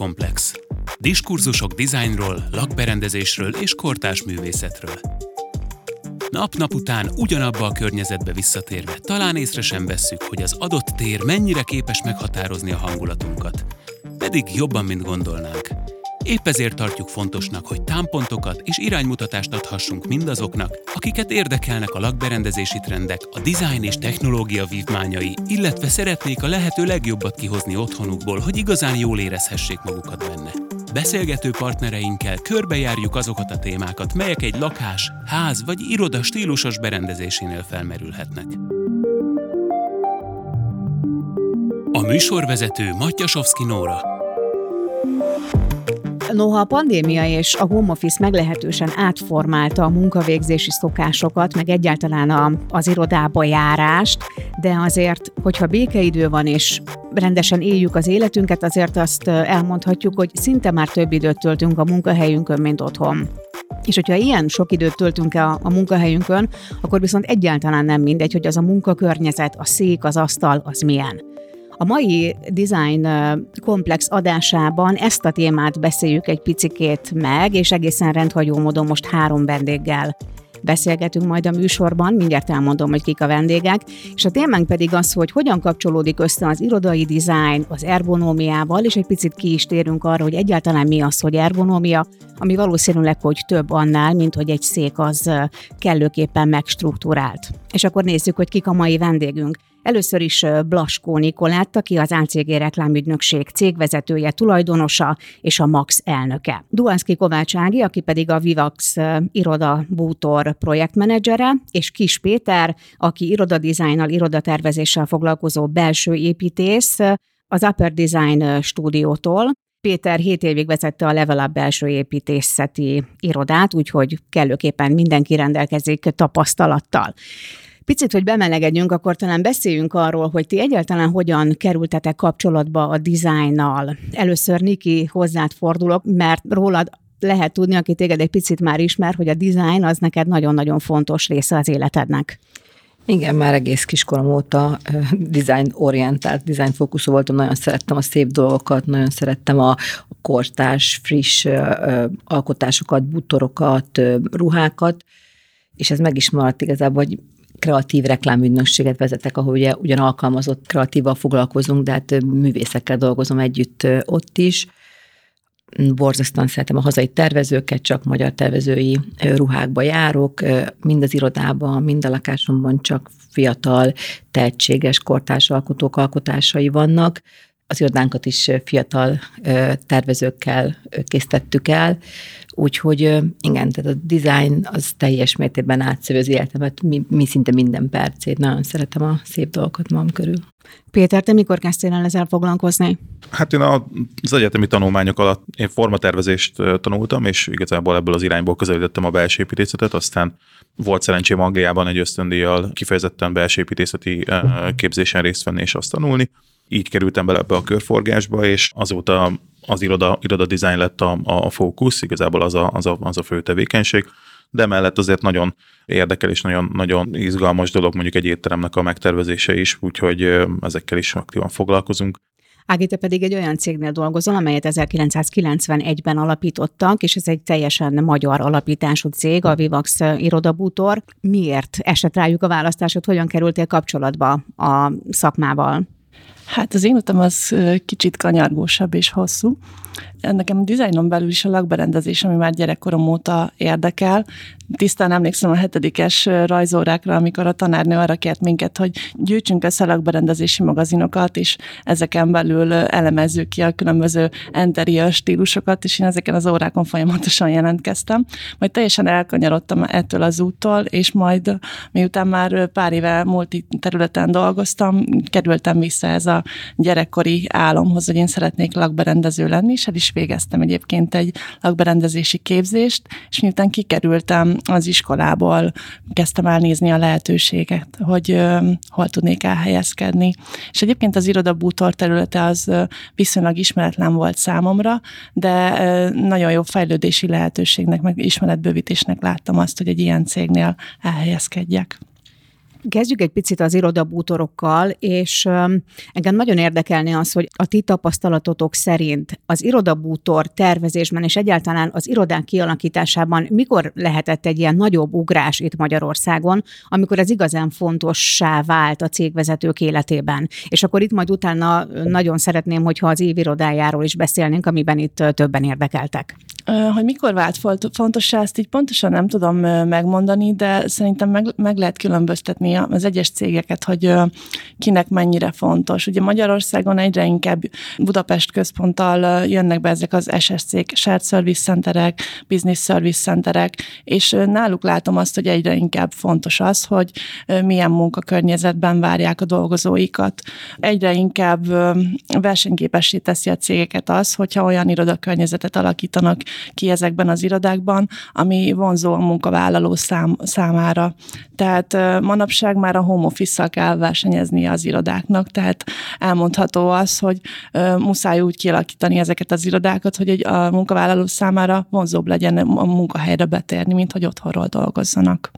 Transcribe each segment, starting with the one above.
Komplex. Diskurzusok dizájnról, lakberendezésről és kortás művészetről. Nap-nap után ugyanabba a környezetbe visszatérve talán észre sem vesszük, hogy az adott tér mennyire képes meghatározni a hangulatunkat. Pedig jobban, mint gondolnánk. Épp ezért tartjuk fontosnak, hogy támpontokat és iránymutatást adhassunk mindazoknak, akiket érdekelnek a lakberendezési trendek, a design és technológia vívmányai, illetve szeretnék a lehető legjobbat kihozni otthonukból, hogy igazán jól érezhessék magukat benne. Beszélgető partnereinkkel körbejárjuk azokat a témákat, melyek egy lakás, ház vagy iroda stílusos berendezésénél felmerülhetnek. A műsorvezető Matyasovszki Nóra. Noha a pandémia és a home office meglehetősen átformálta a munkavégzési szokásokat, meg egyáltalán a, az irodába járást, de azért, hogyha békeidő van és rendesen éljük az életünket, azért azt elmondhatjuk, hogy szinte már több időt töltünk a munkahelyünkön, mint otthon. És hogyha ilyen sok időt töltünk a, a munkahelyünkön, akkor viszont egyáltalán nem mindegy, hogy az a munkakörnyezet, a szék, az asztal, az milyen. A mai design komplex adásában ezt a témát beszéljük egy picikét meg, és egészen rendhagyó módon most három vendéggel beszélgetünk majd a műsorban, mindjárt elmondom, hogy kik a vendégek, és a témánk pedig az, hogy hogyan kapcsolódik össze az irodai design az ergonómiával, és egy picit ki is térünk arra, hogy egyáltalán mi az, hogy ergonómia, ami valószínűleg, hogy több annál, mint hogy egy szék az kellőképpen megstruktúrált. És akkor nézzük, hogy kik a mai vendégünk. Először is Blaskó Nikolát, aki az ACG reklámügynökség cégvezetője, tulajdonosa és a Max elnöke. Duánszki Kovács Ági, aki pedig a Vivax iroda bútor projektmenedzsere, és Kis Péter, aki irodadizájnnal, irodatervezéssel foglalkozó belső építész, az Upper Design stúdiótól. Péter 7 évig vezette a Level Up belső építészeti irodát, úgyhogy kellőképpen mindenki rendelkezik tapasztalattal. Picit, hogy bemelegedjünk, akkor talán beszéljünk arról, hogy ti egyáltalán hogyan kerültetek kapcsolatba a dizájnnal. Először Niki hozzád fordulok, mert rólad lehet tudni, aki téged egy picit már ismer, hogy a design az neked nagyon-nagyon fontos része az életednek. Igen, már egész kiskorom óta uh, design-orientált, design-fókuszú voltam, nagyon szerettem a szép dolgokat, nagyon szerettem a, kortás, friss alkotásokat, bútorokat, uh, ruhákat, és ez meg is maradt igazából, hogy kreatív reklámügynökséget vezetek, ahol ugye ugyan alkalmazott kreatívval foglalkozunk, de hát művészekkel dolgozom együtt ott is. Borzasztóan szeretem a hazai tervezőket, csak magyar tervezői ruhákba járok, mind az irodában, mind a lakásomban csak fiatal, tehetséges kortárs alkotásai vannak. Az irodánkat is fiatal tervezőkkel készítettük el, Úgyhogy igen, tehát a design az teljes mértékben átszövő életemet, mi, mi szinte minden percét. Nagyon szeretem a szép dolgokat magam körül. Péter, te mikor kezdtél el ezzel foglalkozni? Hát én az egyetemi tanulmányok alatt én formatervezést tanultam, és igazából ebből az irányból közelítettem a belső építészetet, aztán volt szerencsém Angliában egy ösztöndíjjal kifejezetten belső építészeti képzésen részt venni és azt tanulni. Így kerültem bele ebbe a körforgásba, és azóta az iroda, iroda design lett a, a fókusz, igazából az a, az, a, az a fő tevékenység, de mellett azért nagyon érdekel és nagyon, nagyon izgalmas dolog mondjuk egy étteremnek a megtervezése is, úgyhogy ezekkel is aktívan foglalkozunk. Ági, te pedig egy olyan cégnél dolgozol, amelyet 1991-ben alapítottak, és ez egy teljesen magyar alapítású cég, a Vivax irodabútor. Miért esett rájuk a választásod, hogyan kerültél kapcsolatba a szakmával? Hát az én utam az kicsit kanyargósabb és hosszú. Nekem a dizájnon belül is a lakberendezés, ami már gyerekkorom óta érdekel, tisztán emlékszem a hetedikes rajzórákra, amikor a tanárnő arra kért minket, hogy gyűjtsünk össze lakberendezési magazinokat, és ezeken belül elemezzük ki a különböző interior stílusokat, és én ezeken az órákon folyamatosan jelentkeztem. Majd teljesen elkanyarodtam ettől az úttól, és majd miután már pár éve multi területen dolgoztam, kerültem vissza ez a gyerekkori álomhoz, hogy én szeretnék lakberendező lenni, és el is végeztem egyébként egy lakberendezési képzést, és miután kikerültem az iskolából kezdtem el nézni a lehetőséget, hogy hol tudnék elhelyezkedni. És egyébként az irodabútor területe az viszonylag ismeretlen volt számomra, de nagyon jó fejlődési lehetőségnek, meg ismeretbővítésnek láttam azt, hogy egy ilyen cégnél elhelyezkedjek. Kezdjük egy picit az irodabútorokkal, és engem nagyon érdekelni az, hogy a ti tapasztalatotok szerint az irodabútor tervezésben és egyáltalán az irodák kialakításában mikor lehetett egy ilyen nagyobb ugrás itt Magyarországon, amikor ez igazán fontossá vált a cégvezetők életében. És akkor itt majd utána nagyon szeretném, hogyha az évirodájáról is beszélnénk, amiben itt többen érdekeltek. Hogy mikor vált fontossá, ezt így pontosan nem tudom megmondani, de szerintem meg, meg lehet különböztetni az egyes cégeket, hogy kinek mennyire fontos. Ugye Magyarországon egyre inkább Budapest központtal jönnek be ezek az SSC-k, Shared Service Centerek, Business Service Centerek, és náluk látom azt, hogy egyre inkább fontos az, hogy milyen munkakörnyezetben várják a dolgozóikat. Egyre inkább versenyképessé teszi a cégeket az, hogyha olyan irodakörnyezetet alakítanak ki ezekben az irodákban, ami vonzó a munkavállaló szám, számára. Tehát manapság már a home office kell versenyezni az irodáknak, tehát elmondható az, hogy muszáj úgy kialakítani ezeket az irodákat, hogy egy a munkavállaló számára vonzóbb legyen a munkahelyre betérni, mint hogy otthonról dolgozzanak.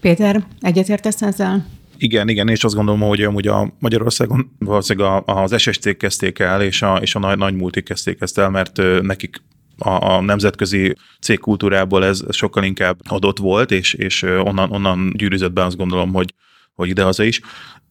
Péter, egyetértesz ezzel? Igen, igen, és azt gondolom, hogy amúgy a Magyarországon valószínűleg az SSC kezdték el, és a, és a nagy, nagy multik kezdték ezt el, mert nekik a, a nemzetközi cégkultúrából ez sokkal inkább adott volt, és, és onnan, onnan gyűrűzött be azt gondolom, hogy, hogy idehaza is.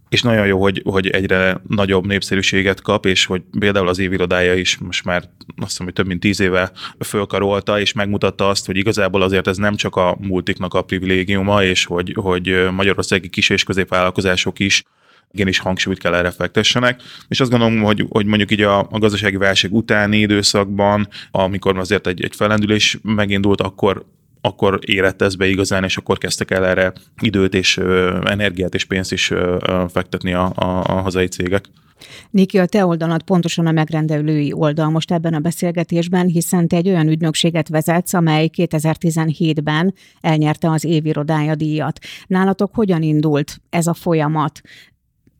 És nagyon jó, hogy, hogy egyre nagyobb népszerűséget kap, és hogy például az évirodája is most már azt hiszem, hogy több mint tíz éve fölkarolta, és megmutatta azt, hogy igazából azért ez nem csak a multiknak a privilégiuma, és hogy, hogy magyarországi kis és középvállalkozások is igenis hangsúlyt kell erre fektessenek. És azt gondolom, hogy, hogy mondjuk így a, a gazdasági válság utáni időszakban, amikor azért egy, egy felendülés megindult, akkor akkor érett ez be igazán, és akkor kezdtek el erre időt és ö, energiát és pénzt is ö, fektetni a, a, a hazai cégek. Niki, a te oldalad pontosan a megrendelői oldal most ebben a beszélgetésben, hiszen te egy olyan ügynökséget vezetsz, amely 2017-ben elnyerte az évirodája díjat. Nálatok hogyan indult ez a folyamat?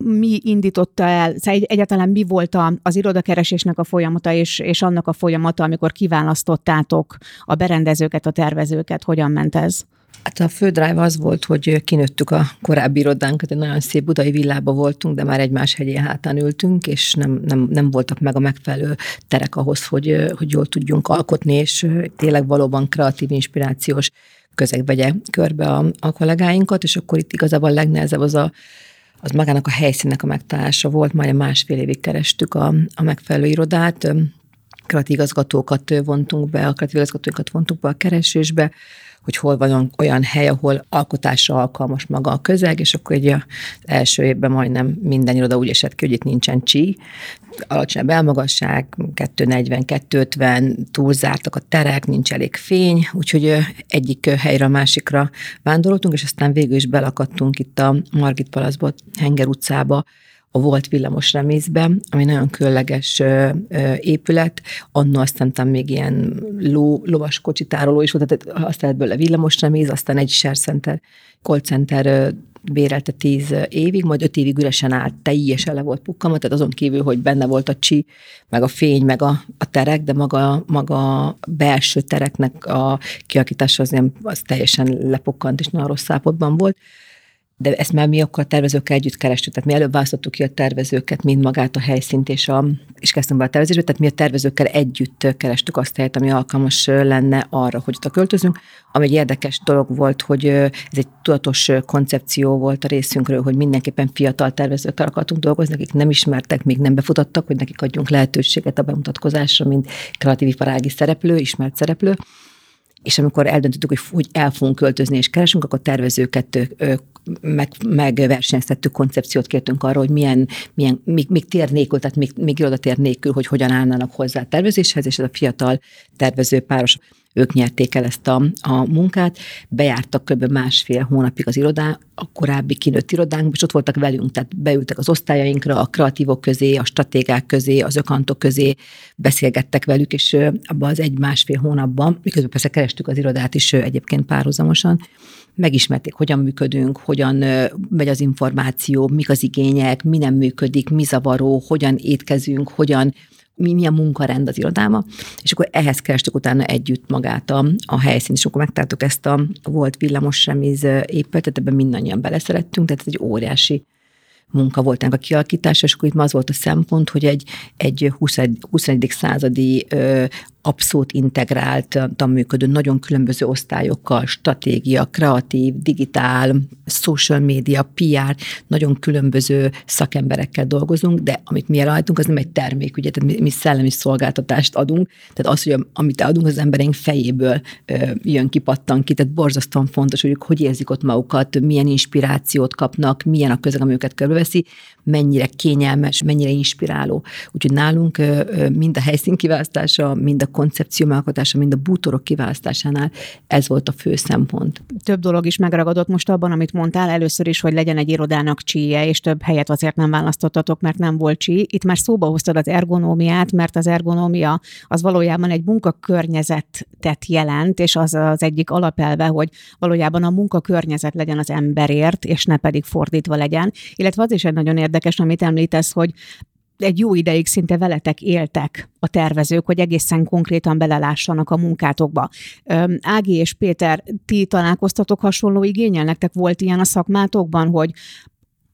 Mi indította el, szóval egyáltalán mi volt az irodakeresésnek a folyamata, és, és annak a folyamata, amikor kiválasztottátok a berendezőket, a tervezőket, hogyan ment ez? Hát a fő drive az volt, hogy kinőttük a korábbi irodánkat, egy nagyon szép budai villába voltunk, de már egymás hegyén hátán ültünk, és nem, nem, nem voltak meg a megfelelő terek ahhoz, hogy, hogy jól tudjunk alkotni, és tényleg valóban kreatív, inspirációs közeg vegye körbe a, a kollégáinkat, és akkor itt igazából a legnehezebb az a az magának a helyszínnek a megtalálása volt, majd másfél évig kerestük a, a megfelelő irodát, kreatív igazgatókat vontunk be, a kreatív igazgatókat vontuk be a keresésbe, hogy hol van olyan hely, ahol alkotásra alkalmas maga a közeg, és akkor ugye az első évben majdnem minden iroda úgy esett ki, hogy itt nincsen csi, alacsonyabb elmagasság, 240, 250, túlzártak a terek, nincs elég fény, úgyhogy egyik helyre a másikra vándoroltunk, és aztán végül is belakadtunk itt a Margit Palaszból, Henger utcába, a volt villamos remészbe, ami nagyon különleges épület, annó aztán még ilyen ló, lovas kocsitároló is volt, tehát azt lehet belőle villamos reméz, aztán egy share center, call center bérelte tíz évig, majd öt évig üresen állt, teljesen le volt pukkama, tehát azon kívül, hogy benne volt a csi, meg a fény, meg a, a terek, de maga, maga a belső tereknek a kialakítása az, nem, az teljesen lepukkant és nagyon rossz állapotban volt de ezt már mi akkor a tervezőkkel együtt kerestük, tehát mi előbb választottuk ki a tervezőket, mind magát a helyszínt, és, a, és kezdtünk be a tervezésbe, tehát mi a tervezőkkel együtt kerestük azt a helyet, ami alkalmas lenne arra, hogy ott költözünk. Ami egy érdekes dolog volt, hogy ez egy tudatos koncepció volt a részünkről, hogy mindenképpen fiatal tervezőkkel akartunk dolgozni, akik nem ismertek, még nem befutottak, hogy nekik adjunk lehetőséget a bemutatkozásra, mint kreatív iparági szereplő, ismert szereplő és amikor eldöntöttük, hogy, hogy el fogunk költözni és keresünk, akkor tervezőket meg, megversenyeztettük, koncepciót kértünk arra, hogy milyen, milyen még, még tér nélkül, tehát még, még irodatér nélkül, hogy hogyan állnának hozzá a tervezéshez, és ez a fiatal tervező páros ők nyerték el ezt a, a munkát, bejártak kb. másfél hónapig az irodá, a korábbi kinőtt irodánkba, és ott voltak velünk, tehát beültek az osztályainkra, a kreatívok közé, a stratégák közé, az ökantok közé, beszélgettek velük, és abban az egy-másfél hónapban, miközben persze kerestük az irodát is egyébként párhuzamosan, megismerték, hogyan működünk, hogyan megy az információ, mik az igények, mi nem működik, mi zavaró, hogyan étkezünk, hogyan mi, mi a munkarend az irodába, és akkor ehhez kerestük utána együtt magát a, a helyszínt, és akkor megtaláltuk ezt a volt villamos semiz épületet, ebben mindannyian beleszerettünk, tehát ez egy óriási munka volt ennek a kialakítása, és akkor itt az volt a szempont, hogy egy, egy 21. 21. századi ö, abszolút integráltan működő, nagyon különböző osztályokkal, stratégia, kreatív, digitál, social media, PR, nagyon különböző szakemberekkel dolgozunk, de amit mi elállítunk, az nem egy termék, ugye, tehát mi, mi szellemi szolgáltatást adunk, tehát az, hogy amit adunk, az embereink fejéből ö, jön ki, pattan ki, tehát borzasztóan fontos, hogy hogy érzik ott magukat, milyen inspirációt kapnak, milyen a közeg, ami őket assim, mennyire kényelmes, mennyire inspiráló. Úgyhogy nálunk mind a helyszín kiválasztása, mind a koncepció megalkotása, mind a bútorok kiválasztásánál ez volt a fő szempont. Több dolog is megragadott most abban, amit mondtál. Először is, hogy legyen egy irodának csíje, és több helyet azért nem választottatok, mert nem volt csí. Itt már szóba hoztad az ergonómiát, mert az ergonómia az valójában egy munkakörnyezetet jelent, és az az egyik alapelve, hogy valójában a munkakörnyezet legyen az emberért, és ne pedig fordítva legyen. Illetve az is egy nagyon érdekes, amit említesz, hogy egy jó ideig szinte veletek éltek a tervezők, hogy egészen konkrétan belelássanak a munkátokba. Ági és Péter, ti találkoztatok hasonló igényel? Nektek volt ilyen a szakmátokban, hogy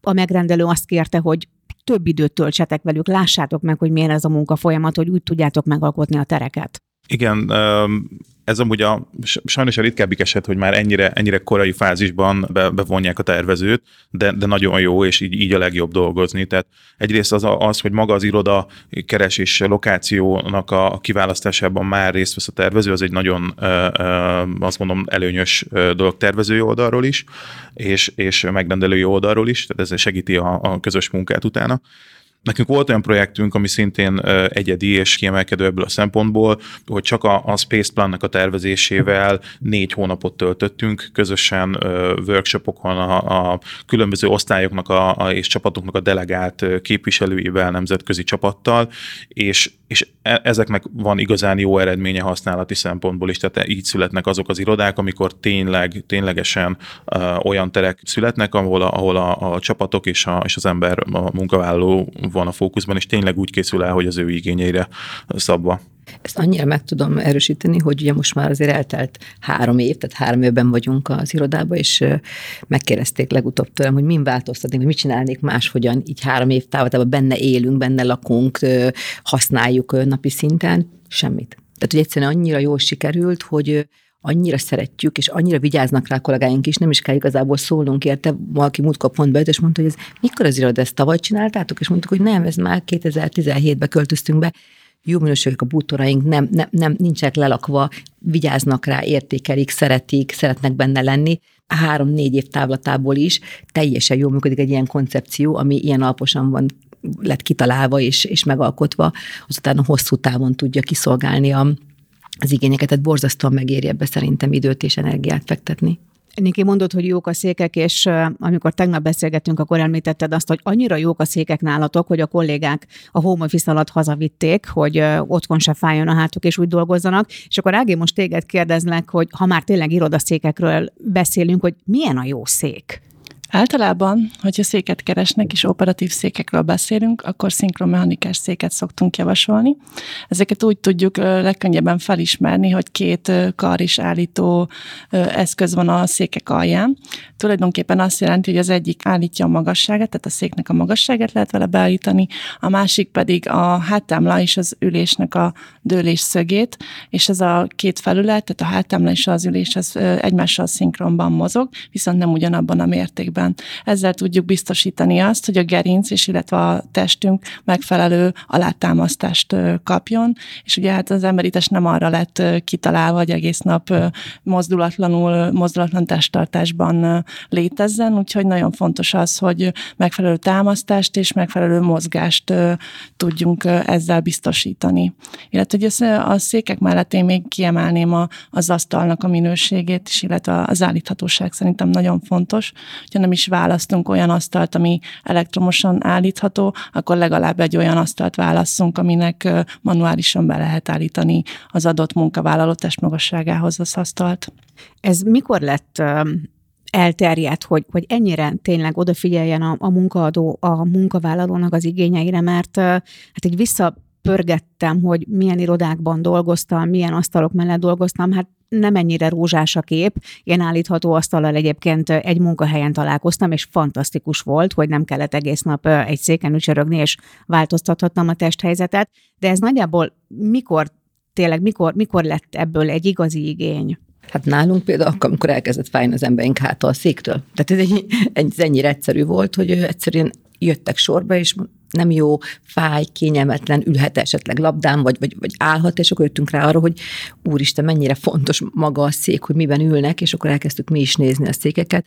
a megrendelő azt kérte, hogy több időt töltsetek velük, lássátok meg, hogy milyen ez a munka folyamat, hogy úgy tudjátok megalkotni a tereket. Igen, ez amúgy a, sajnos a ritkábbik eset, hogy már ennyire, ennyire korai fázisban be, bevonják a tervezőt, de, de nagyon jó, és így, így a legjobb dolgozni. Tehát egyrészt az, az, hogy maga az iroda keresés lokációnak a kiválasztásában már részt vesz a tervező, az egy nagyon, azt mondom, előnyös dolog tervezői oldalról is, és, és megrendelői oldalról is, tehát ez segíti a, a közös munkát utána. Nekünk volt olyan projektünk, ami szintén egyedi és kiemelkedő ebből a szempontból, hogy csak a, a Space Plan-nak a tervezésével négy hónapot töltöttünk közösen workshopokon a, a különböző osztályoknak a, a, és csapatoknak a delegált képviselőivel, nemzetközi csapattal, és, és e, ezeknek van igazán jó eredménye használati szempontból is, tehát így születnek azok az irodák, amikor tényleg, ténylegesen olyan terek születnek, ahol a, ahol a, a csapatok és, a, és az ember, a munkavállaló van a fókuszban, és tényleg úgy készül el, hogy az ő igényeire szabva. Ezt annyira meg tudom erősíteni, hogy ugye most már azért eltelt három év, tehát három évben vagyunk az irodában, és megkérdezték legutóbb tőlem, hogy min változtatnék, hogy mit csinálnék máshogyan, így három év távlatában benne élünk, benne lakunk, használjuk napi szinten, semmit. Tehát, hogy egyszerűen annyira jól sikerült, hogy annyira szeretjük, és annyira vigyáznak rá a kollégáink is, nem is kell igazából szólnunk érte. Valaki múltkor pont be, és mondta, hogy ez mikor az iroda, ezt tavaly csináltátok? És mondtuk, hogy nem, ez már 2017-ben költöztünk be. Jó minőségek a bútoraink, nem, nem, nem, nincsenek lelakva, vigyáznak rá, értékelik, szeretik, szeretnek benne lenni. Három-négy év távlatából is teljesen jól működik egy ilyen koncepció, ami ilyen alaposan van lett kitalálva és, és megalkotva, azután a hosszú távon tudja kiszolgálni a, az igényeket, tehát borzasztóan megéri ebbe szerintem időt és energiát fektetni. Niki mondod, hogy jók a székek, és amikor tegnap beszélgettünk, akkor említetted azt, hogy annyira jók a székek nálatok, hogy a kollégák a home office alatt hazavitték, hogy otthon se fájjon a hátuk, és úgy dolgozzanak. És akkor Ági, most téged kérdezlek, hogy ha már tényleg irodaszékekről beszélünk, hogy milyen a jó szék? Általában, hogyha széket keresnek és operatív székekről beszélünk, akkor szinkromechanikás széket szoktunk javasolni. Ezeket úgy tudjuk legkönnyebben felismerni, hogy két kar is állító eszköz van a székek alján. Tulajdonképpen azt jelenti, hogy az egyik állítja a magasságát, tehát a széknek a magasságát lehet vele beállítani, a másik pedig a háttámla és az ülésnek a dőlés szögét, és ez a két felület, tehát a háttámla és az ülés az egymással szinkronban mozog, viszont nem ugyanabban a mértékben. Ezzel tudjuk biztosítani azt, hogy a gerinc és illetve a testünk megfelelő alátámasztást kapjon, és ugye hát az emberítés nem arra lett kitalálva, hogy egész nap mozdulatlanul, mozdulatlan testtartásban létezzen, úgyhogy nagyon fontos az, hogy megfelelő támasztást és megfelelő mozgást tudjunk ezzel biztosítani. Illetve hogy a székek mellett én még kiemelném a, az asztalnak a minőségét is, illetve az állíthatóság szerintem nagyon fontos. Hogyha nem is választunk olyan asztalt, ami elektromosan állítható, akkor legalább egy olyan asztalt válasszunk, aminek manuálisan be lehet állítani az adott munkavállaló testmagasságához az asztalt. Ez mikor lett elterjedt, hogy, hogy ennyire tényleg odafigyeljen a, a munkaadó a munkavállalónak az igényeire, mert hát egy vissza pörgettem, hogy milyen irodákban dolgoztam, milyen asztalok mellett dolgoztam, hát nem ennyire rózsás a kép. Én állítható asztallal egyébként egy munkahelyen találkoztam, és fantasztikus volt, hogy nem kellett egész nap egy széken ücsörögni, és változtathattam a testhelyzetet. De ez nagyjából mikor, tényleg mikor, mikor lett ebből egy igazi igény? Hát nálunk például akkor, amikor elkezdett fájni az emberink háta a széktől. Tehát ez, egy, ez ennyire egyszerű volt, hogy egyszerűen jöttek sorba, és nem jó, fáj, kényelmetlen, ülhet esetleg labdán, vagy, vagy, vagy állhat, és akkor jöttünk rá arra, hogy úristen, mennyire fontos maga a szék, hogy miben ülnek, és akkor elkezdtük mi is nézni a székeket,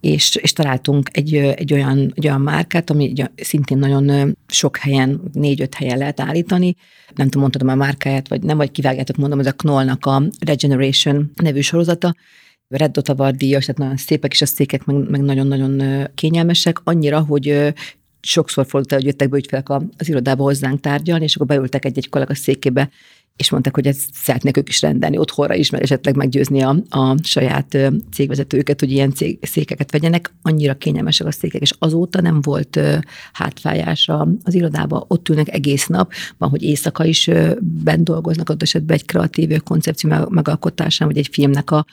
és, és találtunk egy, egy, olyan, egy olyan márkát, ami szintén nagyon sok helyen, négy-öt helyen lehet állítani. Nem tudom, mondhatom a márkáját, vagy nem, vagy kivágjátok, mondom, ez a Knollnak a Regeneration nevű sorozata, Red Dot díjas, tehát nagyon szépek, és a székek meg, meg nagyon-nagyon kényelmesek, annyira, hogy sokszor fordult el, hogy jöttek be ügyfelek az irodába hozzánk tárgyalni, és akkor beültek egy-egy kollega székébe, és mondták, hogy ezt szeretnék ők is rendelni otthonra is, mert esetleg meggyőzni a, a saját cégvezetőket, hogy ilyen cég, székeket vegyenek. Annyira kényelmesek a székek, és azóta nem volt hátfájás az irodába. Ott ülnek egész nap, van, hogy éjszaka is bent dolgoznak, ott esetben egy kreatív koncepció megalkotásán, vagy egy filmnek a,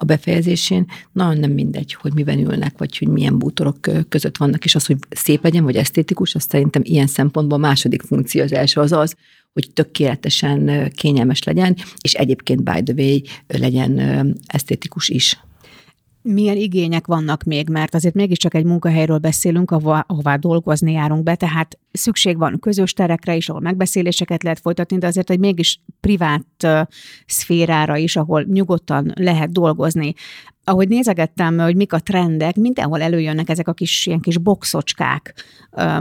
a befejezésén. Nagyon nem mindegy, hogy miben ülnek, vagy hogy milyen bútorok között vannak, és az, hogy szép legyen, vagy esztétikus, azt szerintem ilyen szempontból második funkció az első az az, hogy tökéletesen kényelmes legyen, és egyébként by the way legyen esztétikus is milyen igények vannak még, mert azért mégiscsak egy munkahelyről beszélünk, ahová, ahová dolgozni járunk be, tehát szükség van közös terekre is, ahol megbeszéléseket lehet folytatni, de azért egy mégis privát szférára is, ahol nyugodtan lehet dolgozni. Ahogy nézegettem, hogy mik a trendek, mindenhol előjönnek ezek a kis ilyen kis boxocskák,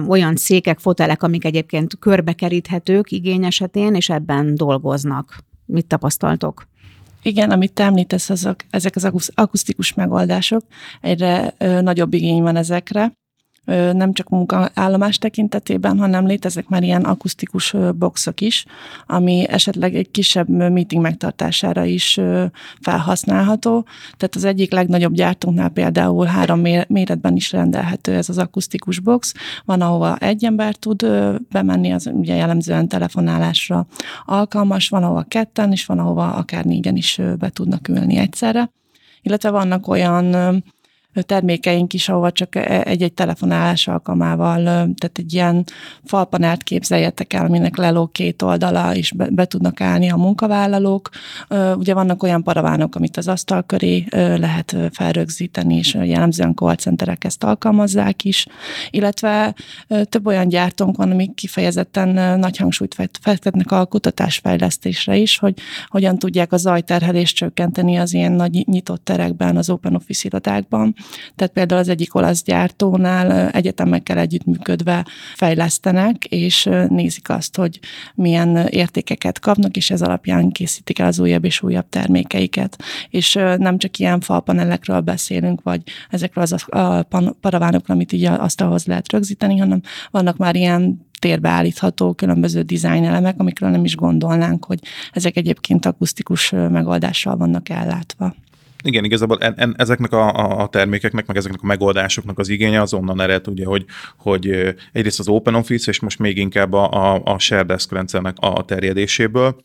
olyan székek, fotelek, amik egyébként körbekeríthetők igény esetén, és ebben dolgoznak. Mit tapasztaltok? Igen, amit te említesz, azok, ezek az akusztikus megoldások, egyre nagyobb igény van ezekre, nem csak munkaállomás tekintetében, hanem léteznek már ilyen akusztikus boxok is, ami esetleg egy kisebb meeting megtartására is felhasználható. Tehát az egyik legnagyobb gyártónknál például három méretben is rendelhető ez az akusztikus box. Van, ahova egy ember tud bemenni, az ugye jellemzően telefonálásra alkalmas, van, ahova ketten, és van, ahova akár négyen is be tudnak ülni egyszerre. Illetve vannak olyan termékeink is, ahova csak e, egy-egy telefonálás alkalmával, tehát egy ilyen falpanelt képzeljetek el, aminek leló két oldala, és be, be tudnak állni a munkavállalók. Ugye vannak olyan paravánok, amit az asztal köré lehet felrögzíteni, és jellemzően call centerek ezt alkalmazzák is, illetve több olyan gyártónk van, amik kifejezetten nagy hangsúlyt fektetnek a kutatásfejlesztésre is, hogy hogyan tudják a zajterhelést csökkenteni az ilyen nagy nyitott terekben, az open office irodákban, tehát például az egyik olasz gyártónál egyetemekkel együttműködve fejlesztenek, és nézik azt, hogy milyen értékeket kapnak, és ez alapján készítik el az újabb és újabb termékeiket. És nem csak ilyen falpanelekről beszélünk, vagy ezekről az a paravánokról, amit így asztalhoz lehet rögzíteni, hanem vannak már ilyen térbe állítható különböző dizájn elemek, amikről nem is gondolnánk, hogy ezek egyébként akusztikus megoldással vannak ellátva igen, igazából en, en, ezeknek a, a termékeknek, meg ezeknek a megoldásoknak az igénye az onnan ered, ugye, hogy, hogy egyrészt az Open Office, és most még inkább a, a, a Shared Desk rendszernek a terjedéséből,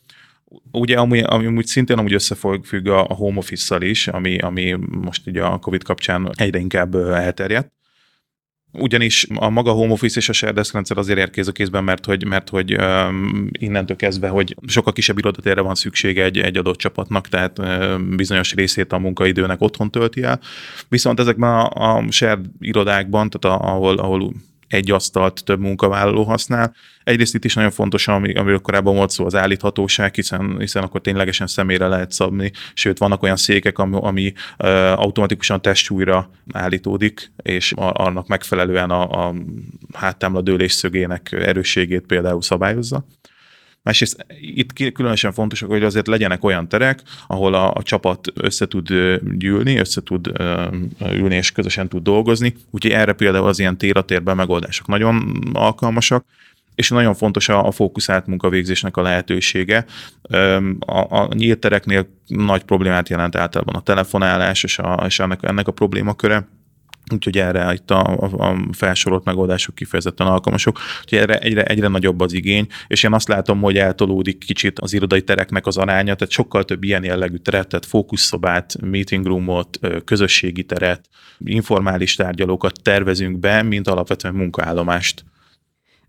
Ugye ami, ami úgy szintén amúgy összefügg a, a home office-szal is, ami, ami most ugye a Covid kapcsán egyre inkább elterjedt ugyanis a maga home office és a shared desk rendszer azért ér a kézben, mert hogy, mert hogy um, innentől kezdve, hogy sokkal kisebb irodatérre van szüksége egy, egy adott csapatnak, tehát um, bizonyos részét a munkaidőnek otthon tölti el. Viszont ezekben a, a shared irodákban, tehát a, ahol, ahol egy asztalt több munkavállaló használ. Egyrészt itt is nagyon fontos, ami, amiről korábban volt szó, az állíthatóság, hiszen, hiszen akkor ténylegesen személyre lehet szabni, sőt vannak olyan székek, ami, ami uh, automatikusan testsúlyra állítódik, és a, annak megfelelően a, a háttámla dőlés szögének erősségét például szabályozza. Másrészt itt különösen fontos, hogy azért legyenek olyan terek, ahol a, a csapat össze tud gyűlni, össze tud ülni és közösen tud dolgozni. Úgyhogy erre például az ilyen tératérben megoldások nagyon alkalmasak és nagyon fontos a, a fókuszált munkavégzésnek a lehetősége. A, a nyílt tereknél nagy problémát jelent általában a telefonálás és, a, és ennek, ennek a problémaköre úgyhogy erre itt a, a, a felsorolt megoldások kifejezetten alkalmasok. Úgyhogy erre egyre, egyre nagyobb az igény, és én azt látom, hogy eltolódik kicsit az irodai tereknek az aránya, tehát sokkal több ilyen jellegű teret, tehát fókuszszobát, meeting roomot, közösségi teret, informális tárgyalókat tervezünk be, mint alapvetően munkaállomást.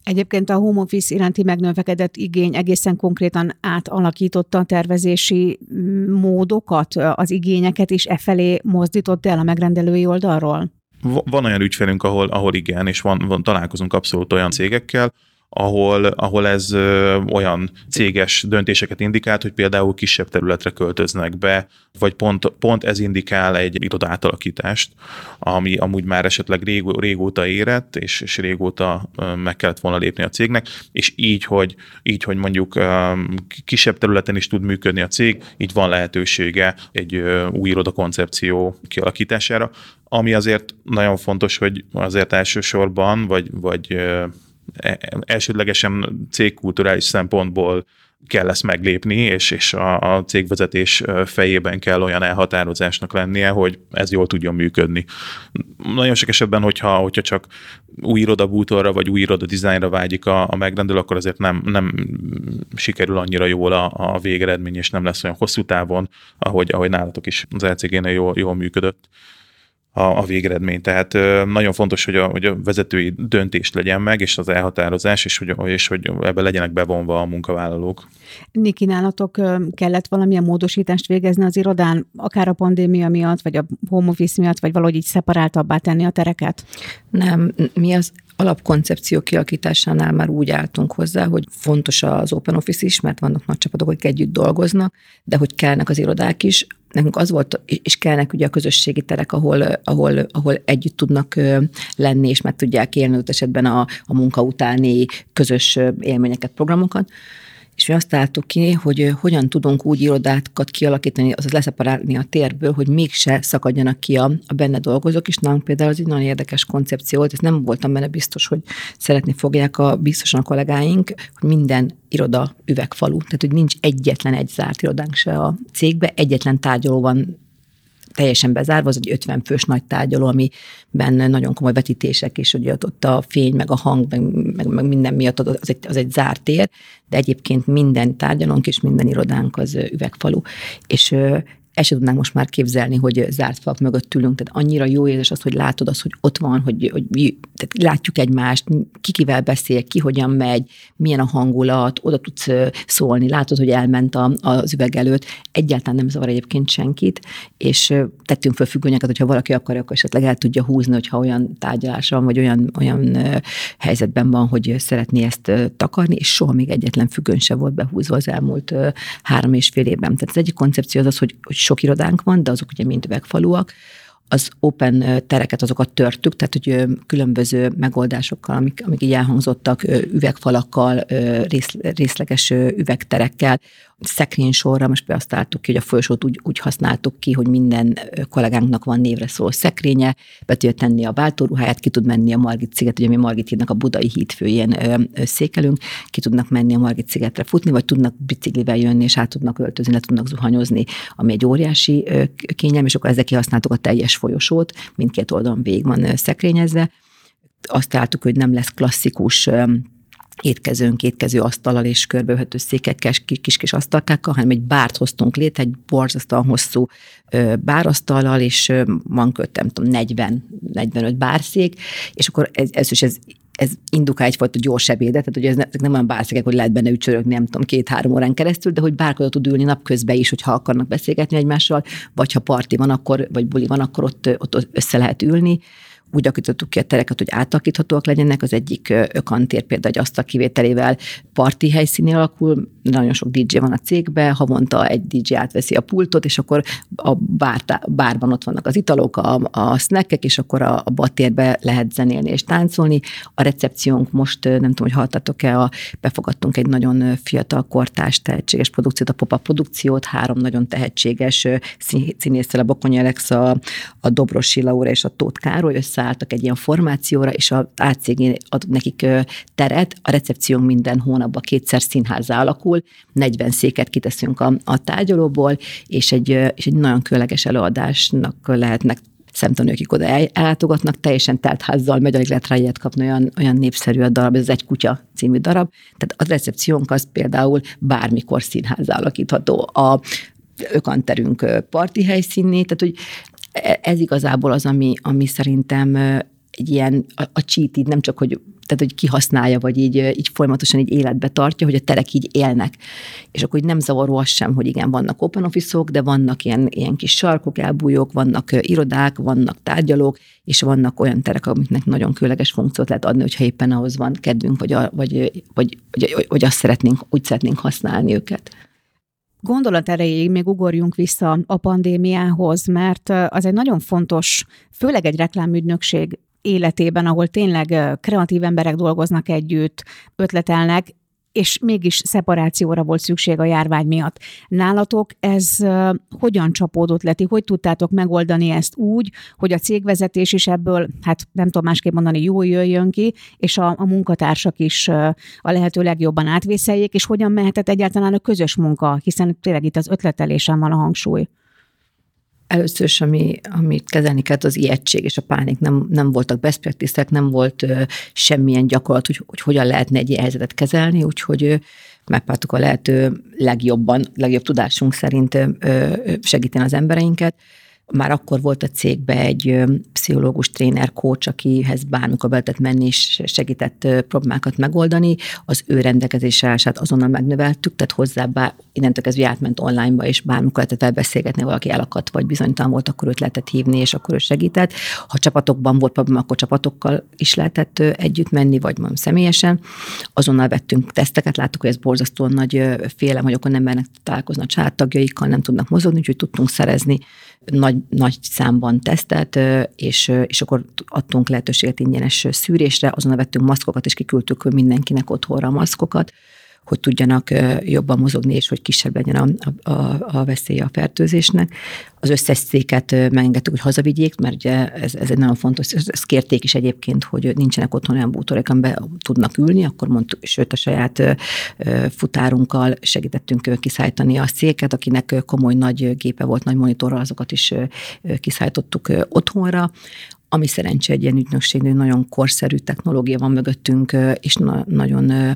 Egyébként a home office iránti megnövekedett igény egészen konkrétan átalakította a tervezési módokat, az igényeket is e felé mozdított el a megrendelői oldalról? Van olyan ügyfelünk, ahol, ahol igen, és van, van, találkozunk abszolút olyan cégekkel, ahol, ahol ez ö, olyan céges döntéseket indikált, hogy például kisebb területre költöznek be, vagy pont, pont ez indikál egy irodátalakítást, ami amúgy már esetleg régó, régóta érett, és, és régóta ö, meg kellett volna lépni a cégnek, és így, hogy, így, hogy mondjuk ö, kisebb területen is tud működni a cég, így van lehetősége egy ö, új irodakoncepció kialakítására, ami azért nagyon fontos, hogy azért elsősorban, vagy, vagy elsődlegesen cégkulturális szempontból kell ezt meglépni, és, és a, a cégvezetés fejében kell olyan elhatározásnak lennie, hogy ez jól tudjon működni. Nagyon sok esetben, hogyha, hogyha csak új irodabútorra vagy új iroda dizájnra vágyik a, a megrendelő, akkor azért nem, nem sikerül annyira jól a, a végeredmény, és nem lesz olyan hosszú távon, ahogy, ahogy nálatok is az LCG-nél jól, jól működött a, a végeredmény. Tehát nagyon fontos, hogy a, hogy a vezetői döntés legyen meg, és az elhatározás, és hogy, és hogy ebbe legyenek bevonva a munkavállalók. Niki, nálatok kellett valamilyen módosítást végezni az irodán, akár a pandémia miatt, vagy a home office miatt, vagy valahogy így szeparáltabbá tenni a tereket? Nem, mi az alapkoncepció kialakításánál már úgy álltunk hozzá, hogy fontos az open office is, mert vannak nagy csapatok, akik együtt dolgoznak, de hogy kellnek az irodák is, nekünk az volt, és kellnek ugye a közösségi terek, ahol, ahol, ahol együtt tudnak lenni, és meg tudják élni esetben a, a munka utáni közös élményeket, programokat és mi azt találtuk ki, hogy hogyan tudunk úgy irodákat kialakítani, azaz leszeparálni a térből, hogy mégse szakadjanak ki a, a benne dolgozók, és nálunk például az egy nagyon érdekes koncepció volt, ez nem voltam benne biztos, hogy szeretni fogják a biztosan a kollégáink, hogy minden iroda üvegfalu, tehát hogy nincs egyetlen egy zárt irodánk se a cégbe, egyetlen tárgyaló van teljesen bezárva, az egy 50 fős nagy tárgyaló, amiben nagyon komoly vetítések, és hogy ott a fény, meg a hang, meg, meg, meg minden miatt az egy, az egy zárt tér, de egyébként minden tárgyalónk és minden irodánk az üvegfalu. És el sem tudnánk most már képzelni, hogy zárt falak mögött ülünk, tehát annyira jó érzés az, hogy látod azt, hogy ott van, hogy, hogy tehát látjuk egymást, ki kivel beszél, ki hogyan megy, milyen a hangulat, oda tudsz szólni, látod, hogy elment a, az üveg előtt, egyáltalán nem zavar egyébként senkit, és tettünk föl függönyeket, hogyha valaki akarja, akkor esetleg el tudja húzni, hogyha olyan tárgyalás van, vagy olyan, olyan helyzetben van, hogy szeretné ezt takarni, és soha még egyetlen függöny se volt behúzva az elmúlt három és fél évben. Tehát az egyik koncepció az az, hogy, hogy sok irodánk van, de azok ugye mind üvegfaluak, az open tereket, azokat törtük, tehát hogy különböző megoldásokkal, amik, amik így elhangzottak, üvegfalakkal, részleges üvegterekkel, sorra, most azt találtuk ki, hogy a folyosót úgy, úgy használtuk ki, hogy minden kollégánknak van névre szóló szekrénye, be tudja tenni a váltóruháját, ki tud menni a Margit sziget, ugye mi Margit hídnak a budai hídfőjén székelünk, ki tudnak menni a Margit szigetre futni, vagy tudnak biciklivel jönni, és át tudnak öltözni, le tudnak zuhanyozni, ami egy óriási kényelm, és akkor ezzel kihasználtuk a teljes folyosót, mindkét oldalon végig van szekrényezve. Azt találtuk, hogy nem lesz klasszikus étkezőnk, étkező asztallal és körbevető székekkel, kis-kis asztalkákkal, hanem egy bárt hoztunk létre, egy borzasztóan hosszú bárasztallal, és van köt, nem tudom, 40-45 bárszék, és akkor ez, ez, ez ez indukál egyfajta gyors ebédet, tehát hogy ez ezek nem olyan bárszegek, hogy lehet benne ücsörögni, nem tudom, két-három órán keresztül, de hogy bárkor tud ülni napközben is, hogyha akarnak beszélgetni egymással, vagy ha parti van, akkor, vagy buli van, akkor ott, ott össze lehet ülni úgy alakítottuk ki a tereket, hogy átalakíthatóak legyenek. Az egyik ökantér például egy asztal kivételével parti helyszíni alakul, nagyon sok DJ van a cégben, havonta egy DJ átveszi a pultot, és akkor a bár, bárban ott vannak az italok, a, a snackek, és akkor a, a batérbe lehet zenélni és táncolni. A recepciónk most, nem tudom, hogy haltatok-e, a, befogadtunk egy nagyon fiatal kortás tehetséges produkciót, a pop produkciót, három nagyon tehetséges színésszel, a Bokonyi Alexa, a Dobrosi Laura és a Tóth Károly összeálltak egy ilyen formációra, és a ACG ad nekik teret, a recepciónk minden hónapban kétszer színházzá alakul, alakul, 40 széket kiteszünk a, a tárgyalóból, és egy, és egy nagyon különleges előadásnak lehetnek szemtanúk, akik oda ellátogatnak, teljesen telt házzal megy, alig lehet rá ilyet kapni, olyan, olyan népszerű a darab, ez egy kutya című darab. Tehát a recepciónk az például bármikor színház alakítható. A ökanterünk parti helyszínné, tehát hogy e, ez igazából az, ami, ami szerintem egy ilyen, a, a cheat így nem csak, hogy tehát hogy kihasználja, vagy így, így folyamatosan így életbe tartja, hogy a terek így élnek. És akkor így nem zavaró az sem, hogy igen, vannak open office de vannak ilyen, ilyen kis sarkok, elbújók, vannak irodák, vannak tárgyalók, és vannak olyan terek, amiknek nagyon különleges funkciót lehet adni, hogyha éppen ahhoz van kedvünk, vagy, vagy, vagy, vagy, vagy, vagy azt szeretnénk, úgy szeretnénk használni őket. Gondolat erejéig még ugorjunk vissza a pandémiához, mert az egy nagyon fontos, főleg egy reklámügynökség életében, ahol tényleg kreatív emberek dolgoznak együtt, ötletelnek, és mégis szeparációra volt szükség a járvány miatt. Nálatok ez hogyan csapódott leti? Hogy tudtátok megoldani ezt úgy, hogy a cégvezetés is ebből, hát nem tudom másképp mondani, jól jöjjön ki, és a, a munkatársak is a lehető legjobban átvészeljék, és hogyan mehetett egyáltalán a közös munka, hiszen tényleg itt az ötletelésen van a hangsúly. Először is, ami, amit kezelni kellett, az ijegység és a pánik. Nem, nem voltak best nem volt ö, semmilyen gyakorlat, hogy, hogy hogyan lehetne egy ilyen helyzetet kezelni, úgyhogy ö, megpróbáltuk a lehető legjobban, legjobb tudásunk szerint ö, segíteni az embereinket már akkor volt a cégben egy pszichológus, tréner, coach, akihez bármikor be lehetett menni, és segített problémákat megoldani. Az ő rendelkezésre állását azonnal megnöveltük, tehát hozzá bár, innentől kezdve átment onlineba, és bármikor lehetett elbeszélgetni, valaki elakadt, vagy bizonytalan volt, akkor őt lehetett hívni, és akkor ő segített. Ha csapatokban volt probléma, akkor csapatokkal is lehetett együtt menni, vagy mondjuk személyesen. Azonnal vettünk teszteket, láttuk, hogy ez borzasztóan nagy félem, hogy akkor nem mernek találkozni a családtagjaikkal, nem tudnak mozogni, úgyhogy tudtunk szerezni nagy, nagy számban tesztet, és, és akkor adtunk lehetőséget ingyenes szűrésre, azonnal vettünk maszkokat, és kiküldtük mindenkinek otthonra a maszkokat, hogy tudjanak jobban mozogni, és hogy kisebb legyen a, a, a veszélye a fertőzésnek. Az összes széket megengedtük, hogy hazavigyék, mert ugye ez, ez egy nagyon fontos, ezt kérték is egyébként, hogy nincsenek otthon olyan bútorok, amiben tudnak ülni, akkor mondtuk, sőt a saját futárunkkal segítettünk kiszállítani a széket, akinek komoly nagy gépe volt, nagy monitorral, azokat is kiszállítottuk otthonra ami szerencsé egy ilyen ügynökségnél nagyon korszerű technológia van mögöttünk, és na- nagyon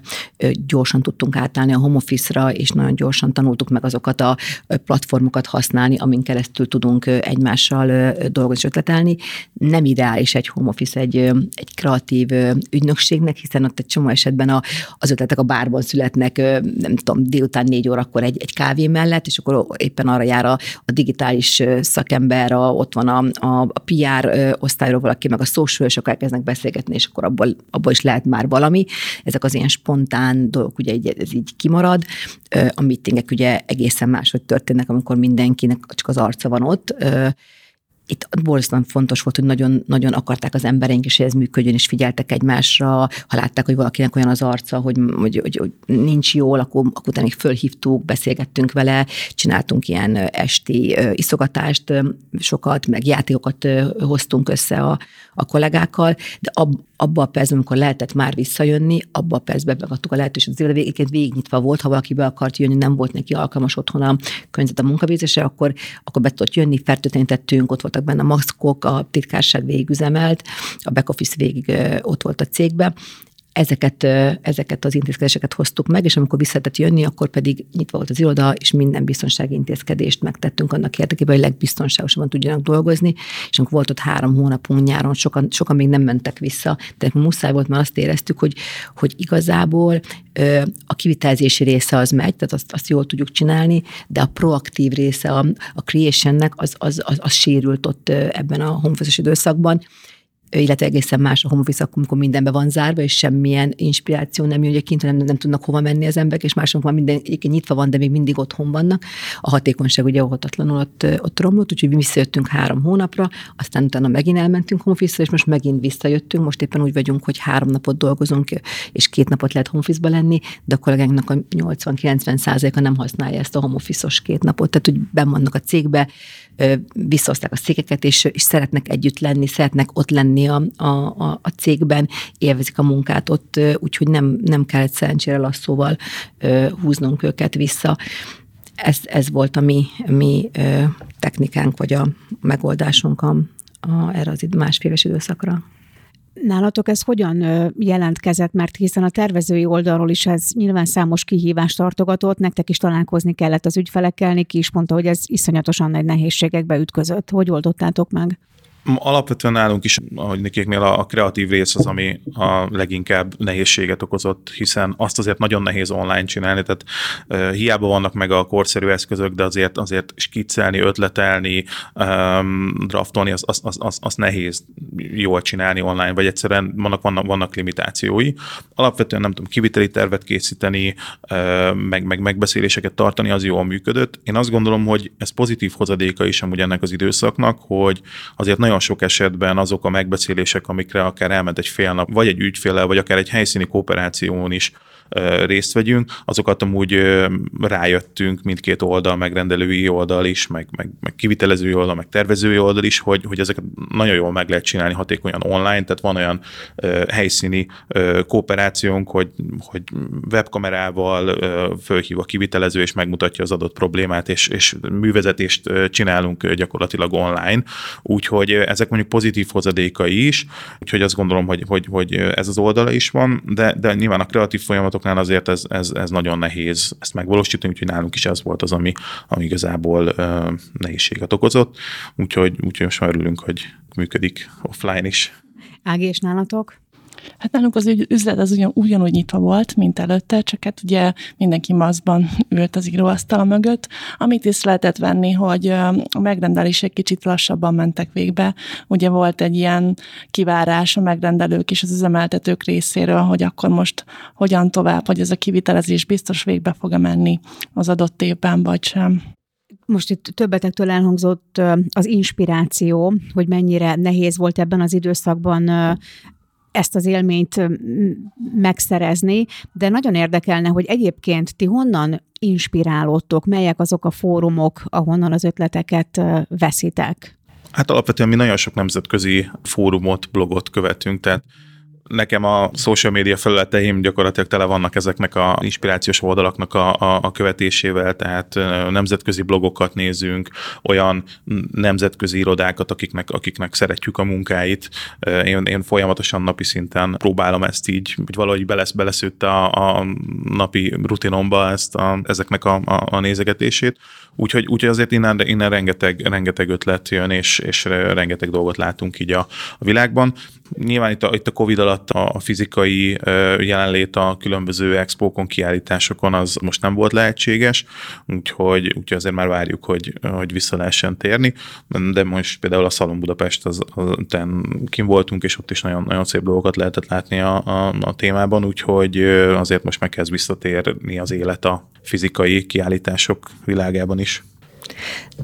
gyorsan tudtunk átállni a home office-ra, és nagyon gyorsan tanultuk meg azokat a platformokat használni, amin keresztül tudunk egymással dolgozni ötletelni. Nem ideális egy home office egy, egy kreatív ügynökségnek, hiszen ott egy csomó esetben a, az ötletek a bárban születnek, nem tudom, délután négy órakor egy, egy kávé mellett, és akkor éppen arra jár a, a digitális szakember, a, ott van a, a, a PR osztály, osztályról valaki, meg a social, és akkor elkezdnek beszélgetni, és akkor abból, abból is lehet már valami. Ezek az ilyen spontán dolgok, ugye ez így kimarad. A meetingek ugye egészen máshogy történnek, amikor mindenkinek csak az arca van ott itt borzasztóan fontos volt, hogy nagyon, nagyon akarták az embereink is, hogy ez működjön, és figyeltek egymásra, ha látták, hogy valakinek olyan az arca, hogy, hogy, hogy, hogy nincs jól, akkor, akkor utána még fölhívtuk, beszélgettünk vele, csináltunk ilyen esti iszogatást sokat, meg játékokat hoztunk össze a, a kollégákkal, de ab, abba a percben, amikor lehetett már visszajönni, abba a percben megadtuk a lehetőséget. Az végig, végignyitva volt, ha valaki be akart jönni, nem volt neki alkalmas otthon a környezet a munkavégzésre, akkor, akkor be tudott jönni, fertőtlenítettünk, ott voltak benne a maszkok, a titkárság végigüzemelt, a back office végig ott volt a cégbe, ezeket, ezeket az intézkedéseket hoztuk meg, és amikor vissza jönni, akkor pedig nyitva volt az iroda, és minden biztonsági intézkedést megtettünk annak érdekében, hogy legbiztonságosabban tudjanak dolgozni, és amikor volt ott három hónapunk nyáron, sokan, sokan még nem mentek vissza, de muszáj volt, mert azt éreztük, hogy, hogy igazából a kivitelezési része az megy, tehát azt, azt jól tudjuk csinálni, de a proaktív része a, a creationnek az, az, az, az sérült ott ebben a honfözös időszakban, illetve egészen más a home office, amikor mindenbe van zárva, és semmilyen inspiráció nem jön, ugye kint nem, nem tudnak hova menni az emberek, és mások már minden egyébként nyitva van, de még mindig otthon vannak. A hatékonyság ugye óhatatlanul ott, ott romlott, úgyhogy visszajöttünk három hónapra, aztán utána megint elmentünk home office és most megint visszajöttünk. Most éppen úgy vagyunk, hogy három napot dolgozunk, és két napot lehet home office lenni, de a kollégánknak a 80-90 százaléka nem használja ezt a home office két napot, tehát hogy benn vannak a cégbe, visszahozták a székeket, és, és szeretnek együtt lenni, szeretnek ott lenni a, a, a, a cégben, élvezik a munkát ott, úgyhogy nem, nem kellett szerencsére lasszóval húznunk őket vissza. Ez, ez volt a mi, mi technikánk, vagy a megoldásunk a, a, erre az másfél éves időszakra. Nálatok ez hogyan jelentkezett, mert hiszen a tervezői oldalról is ez nyilván számos kihívást tartogatott, nektek is találkozni kellett az ügyfelekkel, Niki is mondta, hogy ez iszonyatosan nagy nehézségekbe ütközött. Hogy oldottátok meg? Alapvetően nálunk is, ahogy nekéknél a, a kreatív rész az, ami a leginkább nehézséget okozott, hiszen azt azért nagyon nehéz online csinálni, tehát hiába vannak meg a korszerű eszközök, de azért azért skiccelni, ötletelni, um, draftolni, az, az, az, az, az nehéz jól csinálni online, vagy egyszerűen vannak, vannak, vannak limitációi. Alapvetően nem tudom, kiviteli tervet készíteni, meg, meg megbeszéléseket tartani, az jól működött. Én azt gondolom, hogy ez pozitív hozadéka is amúgy ennek az időszaknak, hogy azért nagyon sok esetben azok a megbeszélések, amikre akár elment egy fél nap, vagy egy ügyféllel, vagy akár egy helyszíni kooperáción is részt vegyünk, azokat amúgy rájöttünk mindkét oldal, megrendelői oldal is, meg, meg, meg kivitelezői oldal, meg tervezői oldal is, hogy, hogy ezeket nagyon jól meg lehet csinálni hatékonyan online, tehát van olyan helyszíni kooperációnk, hogy, hogy webkamerával fölhív a kivitelező, és megmutatja az adott problémát, és, és művezetést csinálunk gyakorlatilag online, úgyhogy ezek mondjuk pozitív hozadékai is, úgyhogy azt gondolom, hogy, hogy, hogy ez az oldala is van, de, de nyilván a kreatív folyamatok vállalatoknál azért ez, ez, ez nagyon nehéz ezt megvalósítani, úgyhogy nálunk is ez volt az, ami, ami igazából uh, nehézséget okozott. Úgyhogy, úgyhogy most már örülünk, hogy működik offline is. Ági, és nálatok? Hát nálunk az üzlet az ugyan, ugyanúgy nyitva volt, mint előtte, csak hát ugye mindenki maszkban ült az íróasztala mögött. Amit is lehetett venni, hogy a megrendelések kicsit lassabban mentek végbe. Ugye volt egy ilyen kivárás a megrendelők és az üzemeltetők részéről, hogy akkor most hogyan tovább, hogy ez a kivitelezés biztos végbe fog-e menni az adott évben, vagy sem. Most itt többetektől elhangzott az inspiráció, hogy mennyire nehéz volt ebben az időszakban ezt az élményt megszerezni, de nagyon érdekelne, hogy egyébként ti honnan inspirálódtok, melyek azok a fórumok, ahonnan az ötleteket veszitek? Hát alapvetően mi nagyon sok nemzetközi fórumot, blogot követünk, tehát nekem a social media felületeim gyakorlatilag tele vannak ezeknek a inspirációs oldalaknak a, a, a követésével, tehát nemzetközi blogokat nézünk, olyan nemzetközi irodákat, akiknek, akiknek szeretjük a munkáit. Én, én folyamatosan napi szinten próbálom ezt így, hogy valahogy belesz, beleszőtt a, a napi rutinomba ezt a, ezeknek a, a, a nézegetését. Úgyhogy, úgyhogy azért innen, innen rengeteg, rengeteg ötlet jön, és, és rengeteg dolgot látunk így a, a világban. Nyilván itt a, itt a Covid alatt a fizikai jelenlét a különböző expókon, kiállításokon az most nem volt lehetséges, úgyhogy, úgyhogy azért már várjuk, hogy, hogy vissza lehessen térni, de most például a Szalon Budapest, az, az kim voltunk, és ott is nagyon, nagyon szép dolgokat lehetett látni a, a, a témában, úgyhogy azért most meg kezd visszatérni az élet a fizikai kiállítások világában is.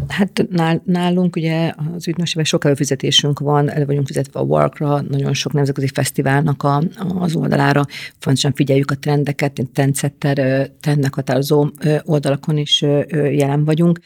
Hát nálunk ugye az ügynökségben sok előfizetésünk van, elő vagyunk fizetve a Workra, nagyon sok nemzetközi fesztiválnak a, az oldalára, fontosan figyeljük a trendeket, trendsetter, trendnek határozó oldalakon is jelen vagyunk.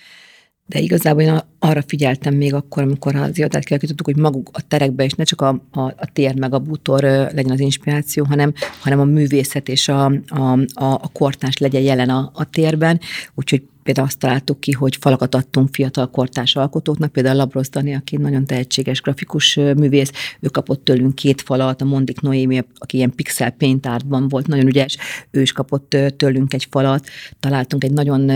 De igazából én arra figyeltem még akkor, amikor az irodát kialakítottuk, hogy maguk a terekbe is ne csak a, a, a tér meg a bútor legyen az inspiráció, hanem, hanem a művészet és a, a, a, a kortás legyen jelen a, a térben. Úgyhogy Például azt találtuk ki, hogy falakat adtunk fiatal kortárs alkotóknak, például Labrosz Dani, aki nagyon tehetséges grafikus művész, ő kapott tőlünk két falat, a Mondik Noémi, aki ilyen pixel paint artban volt nagyon ügyes, ő is kapott tőlünk egy falat, találtunk egy nagyon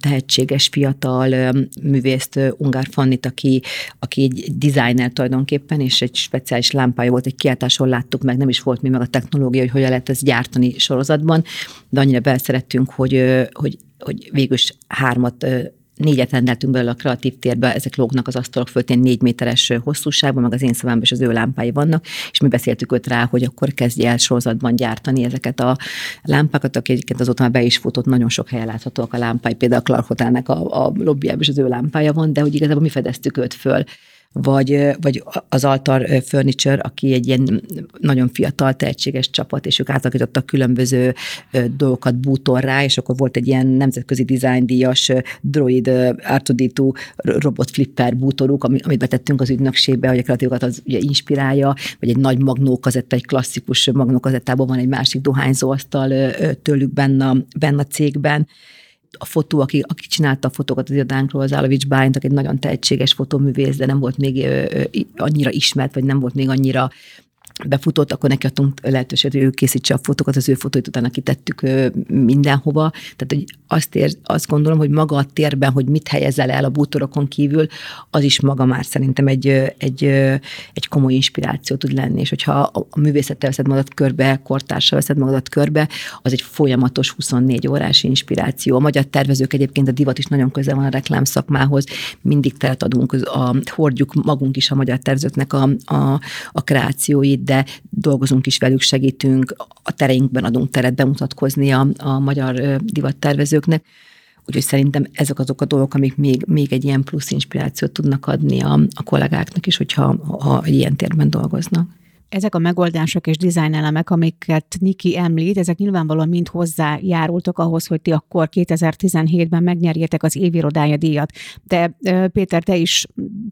tehetséges fiatal művészt, Ungár Fannit, aki, aki egy designer tulajdonképpen, és egy speciális lámpája volt, egy kiáltáson láttuk meg, nem is volt mi meg a technológia, hogy hogyan lehet ezt gyártani sorozatban, de annyira belszerettünk, hogy, hogy hogy végül is hármat négyet rendeltünk belőle a kreatív térbe, ezek lógnak az asztalok föltén négy méteres hosszúságban, meg az én szavamban is az ő lámpái vannak, és mi beszéltük őt rá, hogy akkor kezdje el sorozatban gyártani ezeket a lámpákat, aki egyébként azóta már be is futott, nagyon sok helyen láthatóak a lámpái, például a Clark Hotelnek a, a lobbyjában is az ő lámpája van, de hogy igazából mi fedeztük őt föl vagy, vagy az Altar Furniture, aki egy ilyen nagyon fiatal, tehetséges csapat, és ők átalakítottak különböző dolgokat bútorrá, és akkor volt egy ilyen nemzetközi design díjas droid R2D2 robot flipper bútoruk, amit betettünk az ügynökségbe, hogy a kreatívokat az ugye inspirálja, vagy egy nagy magnókazetta, egy klasszikus magnókazettában van egy másik dohányzóasztal tőlük benne, benne a cégben a fotó, aki, aki csinálta a fotókat az irodánkról, az Álovics Bálint, aki egy nagyon tehetséges fotóművész, de nem volt még annyira ismert, vagy nem volt még annyira befutott, akkor neki adtunk lehetőséget, hogy ő készítse a fotókat, az ő fotóit utána kitettük mindenhova. Tehát hogy azt, ér, azt gondolom, hogy maga a térben, hogy mit helyezel el a bútorokon kívül, az is maga már szerintem egy, egy, egy komoly inspiráció tud lenni, és hogyha a művészettel veszed magadat körbe, kortársal veszed magadat körbe, az egy folyamatos 24 órás inspiráció. A magyar tervezők egyébként a divat is nagyon közel van a reklám szakmához, mindig teret adunk, a, hordjuk magunk is a magyar tervezőknek a, a, a kreációit, de dolgozunk is velük, segítünk, a tereinkben adunk teret bemutatkozni a, a magyar divattervezőknek. Úgyhogy szerintem ezek azok a dolgok, amik még, még egy ilyen plusz inspirációt tudnak adni a, a kollégáknak is, hogyha ha ilyen térben dolgoznak ezek a megoldások és elemek, amiket Niki említ, ezek nyilvánvalóan mind hozzájárultak ahhoz, hogy ti akkor 2017-ben megnyerjétek az évirodája díjat. De Péter, te is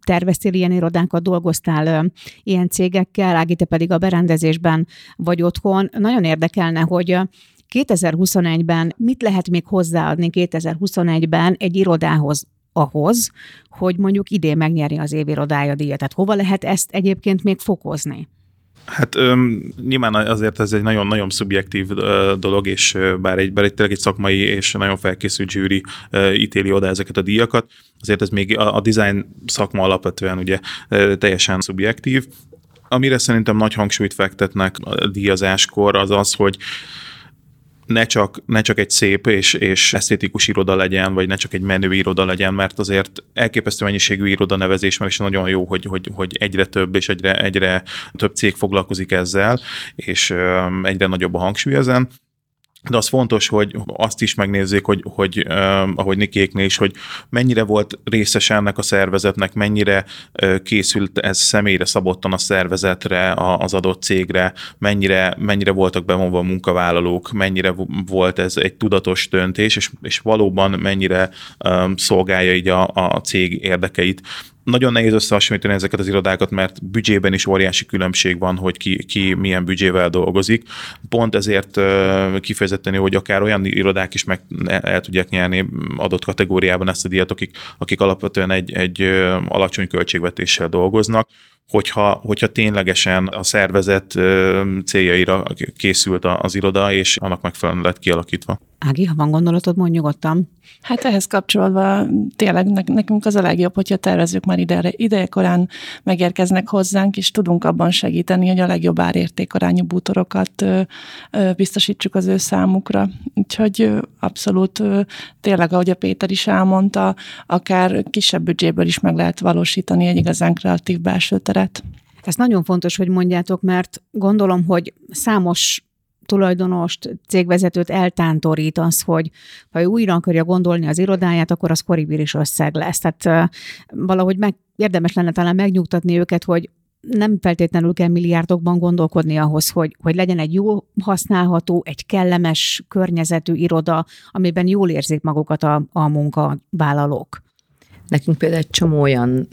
terveztél ilyen irodákat, dolgoztál ilyen cégekkel, Ági, te pedig a berendezésben vagy otthon. Nagyon érdekelne, hogy 2021-ben mit lehet még hozzáadni 2021-ben egy irodához, ahhoz, hogy mondjuk idén megnyeri az évirodája díjat. Tehát hova lehet ezt egyébként még fokozni? Hát öm, nyilván azért ez egy nagyon-nagyon szubjektív ö, dolog, és bár egy, bár egy, tényleg egy szakmai és nagyon felkészült zsűri ö, ítéli oda ezeket a díjakat, azért ez még a, a design szakma alapvetően ugye ö, teljesen szubjektív. Amire szerintem nagy hangsúlyt fektetnek a díjazáskor az az, hogy ne csak, ne csak egy szép és, és esztétikus iroda legyen, vagy ne csak egy menő iroda legyen, mert azért elképesztő mennyiségű iroda nevezés meg, és nagyon jó, hogy, hogy, hogy egyre több és egyre, egyre több cég foglalkozik ezzel, és egyre nagyobb a hangsúly ezen de az fontos, hogy azt is megnézzék, hogy, hogy eh, ahogy Nikéknél is, hogy mennyire volt részes ennek a szervezetnek, mennyire eh, készült ez személyre szabottan a szervezetre, a, az adott cégre, mennyire, mennyire voltak bevonva a munkavállalók, mennyire volt ez egy tudatos döntés, és, és valóban mennyire eh, szolgálja így a, a cég érdekeit nagyon nehéz összehasonlítani ezeket az irodákat, mert büdzsében is óriási különbség van, hogy ki, ki milyen büdzsével dolgozik. Pont ezért kifejezetten hogy akár olyan irodák is meg el tudják nyerni adott kategóriában ezt a díjat, akik, akik alapvetően egy, egy alacsony költségvetéssel dolgoznak, hogyha, hogyha ténylegesen a szervezet céljaira készült az iroda, és annak megfelelően lett kialakítva. Ági, ha van gondolatod, mondj nyugodtan. Hát ehhez kapcsolva tényleg nekünk az a legjobb, hogyha tervezők már ide, ideje korán megérkeznek hozzánk, és tudunk abban segíteni, hogy a legjobb árértékarányú bútorokat biztosítsuk az ő számukra. Úgyhogy abszolút tényleg, ahogy a Péter is elmondta, akár kisebb büdzséből is meg lehet valósítani egy igazán kreatív belső teret. Ez nagyon fontos, hogy mondjátok, mert gondolom, hogy számos tulajdonost, cégvezetőt eltántorít az, hogy ha ő újra akarja gondolni az irodáját, akkor az koribiris összeg lesz. Tehát valahogy meg, érdemes lenne talán megnyugtatni őket, hogy nem feltétlenül kell milliárdokban gondolkodni ahhoz, hogy, hogy legyen egy jó használható, egy kellemes környezetű iroda, amiben jól érzik magukat a, a munkavállalók. Nekünk például egy csomó olyan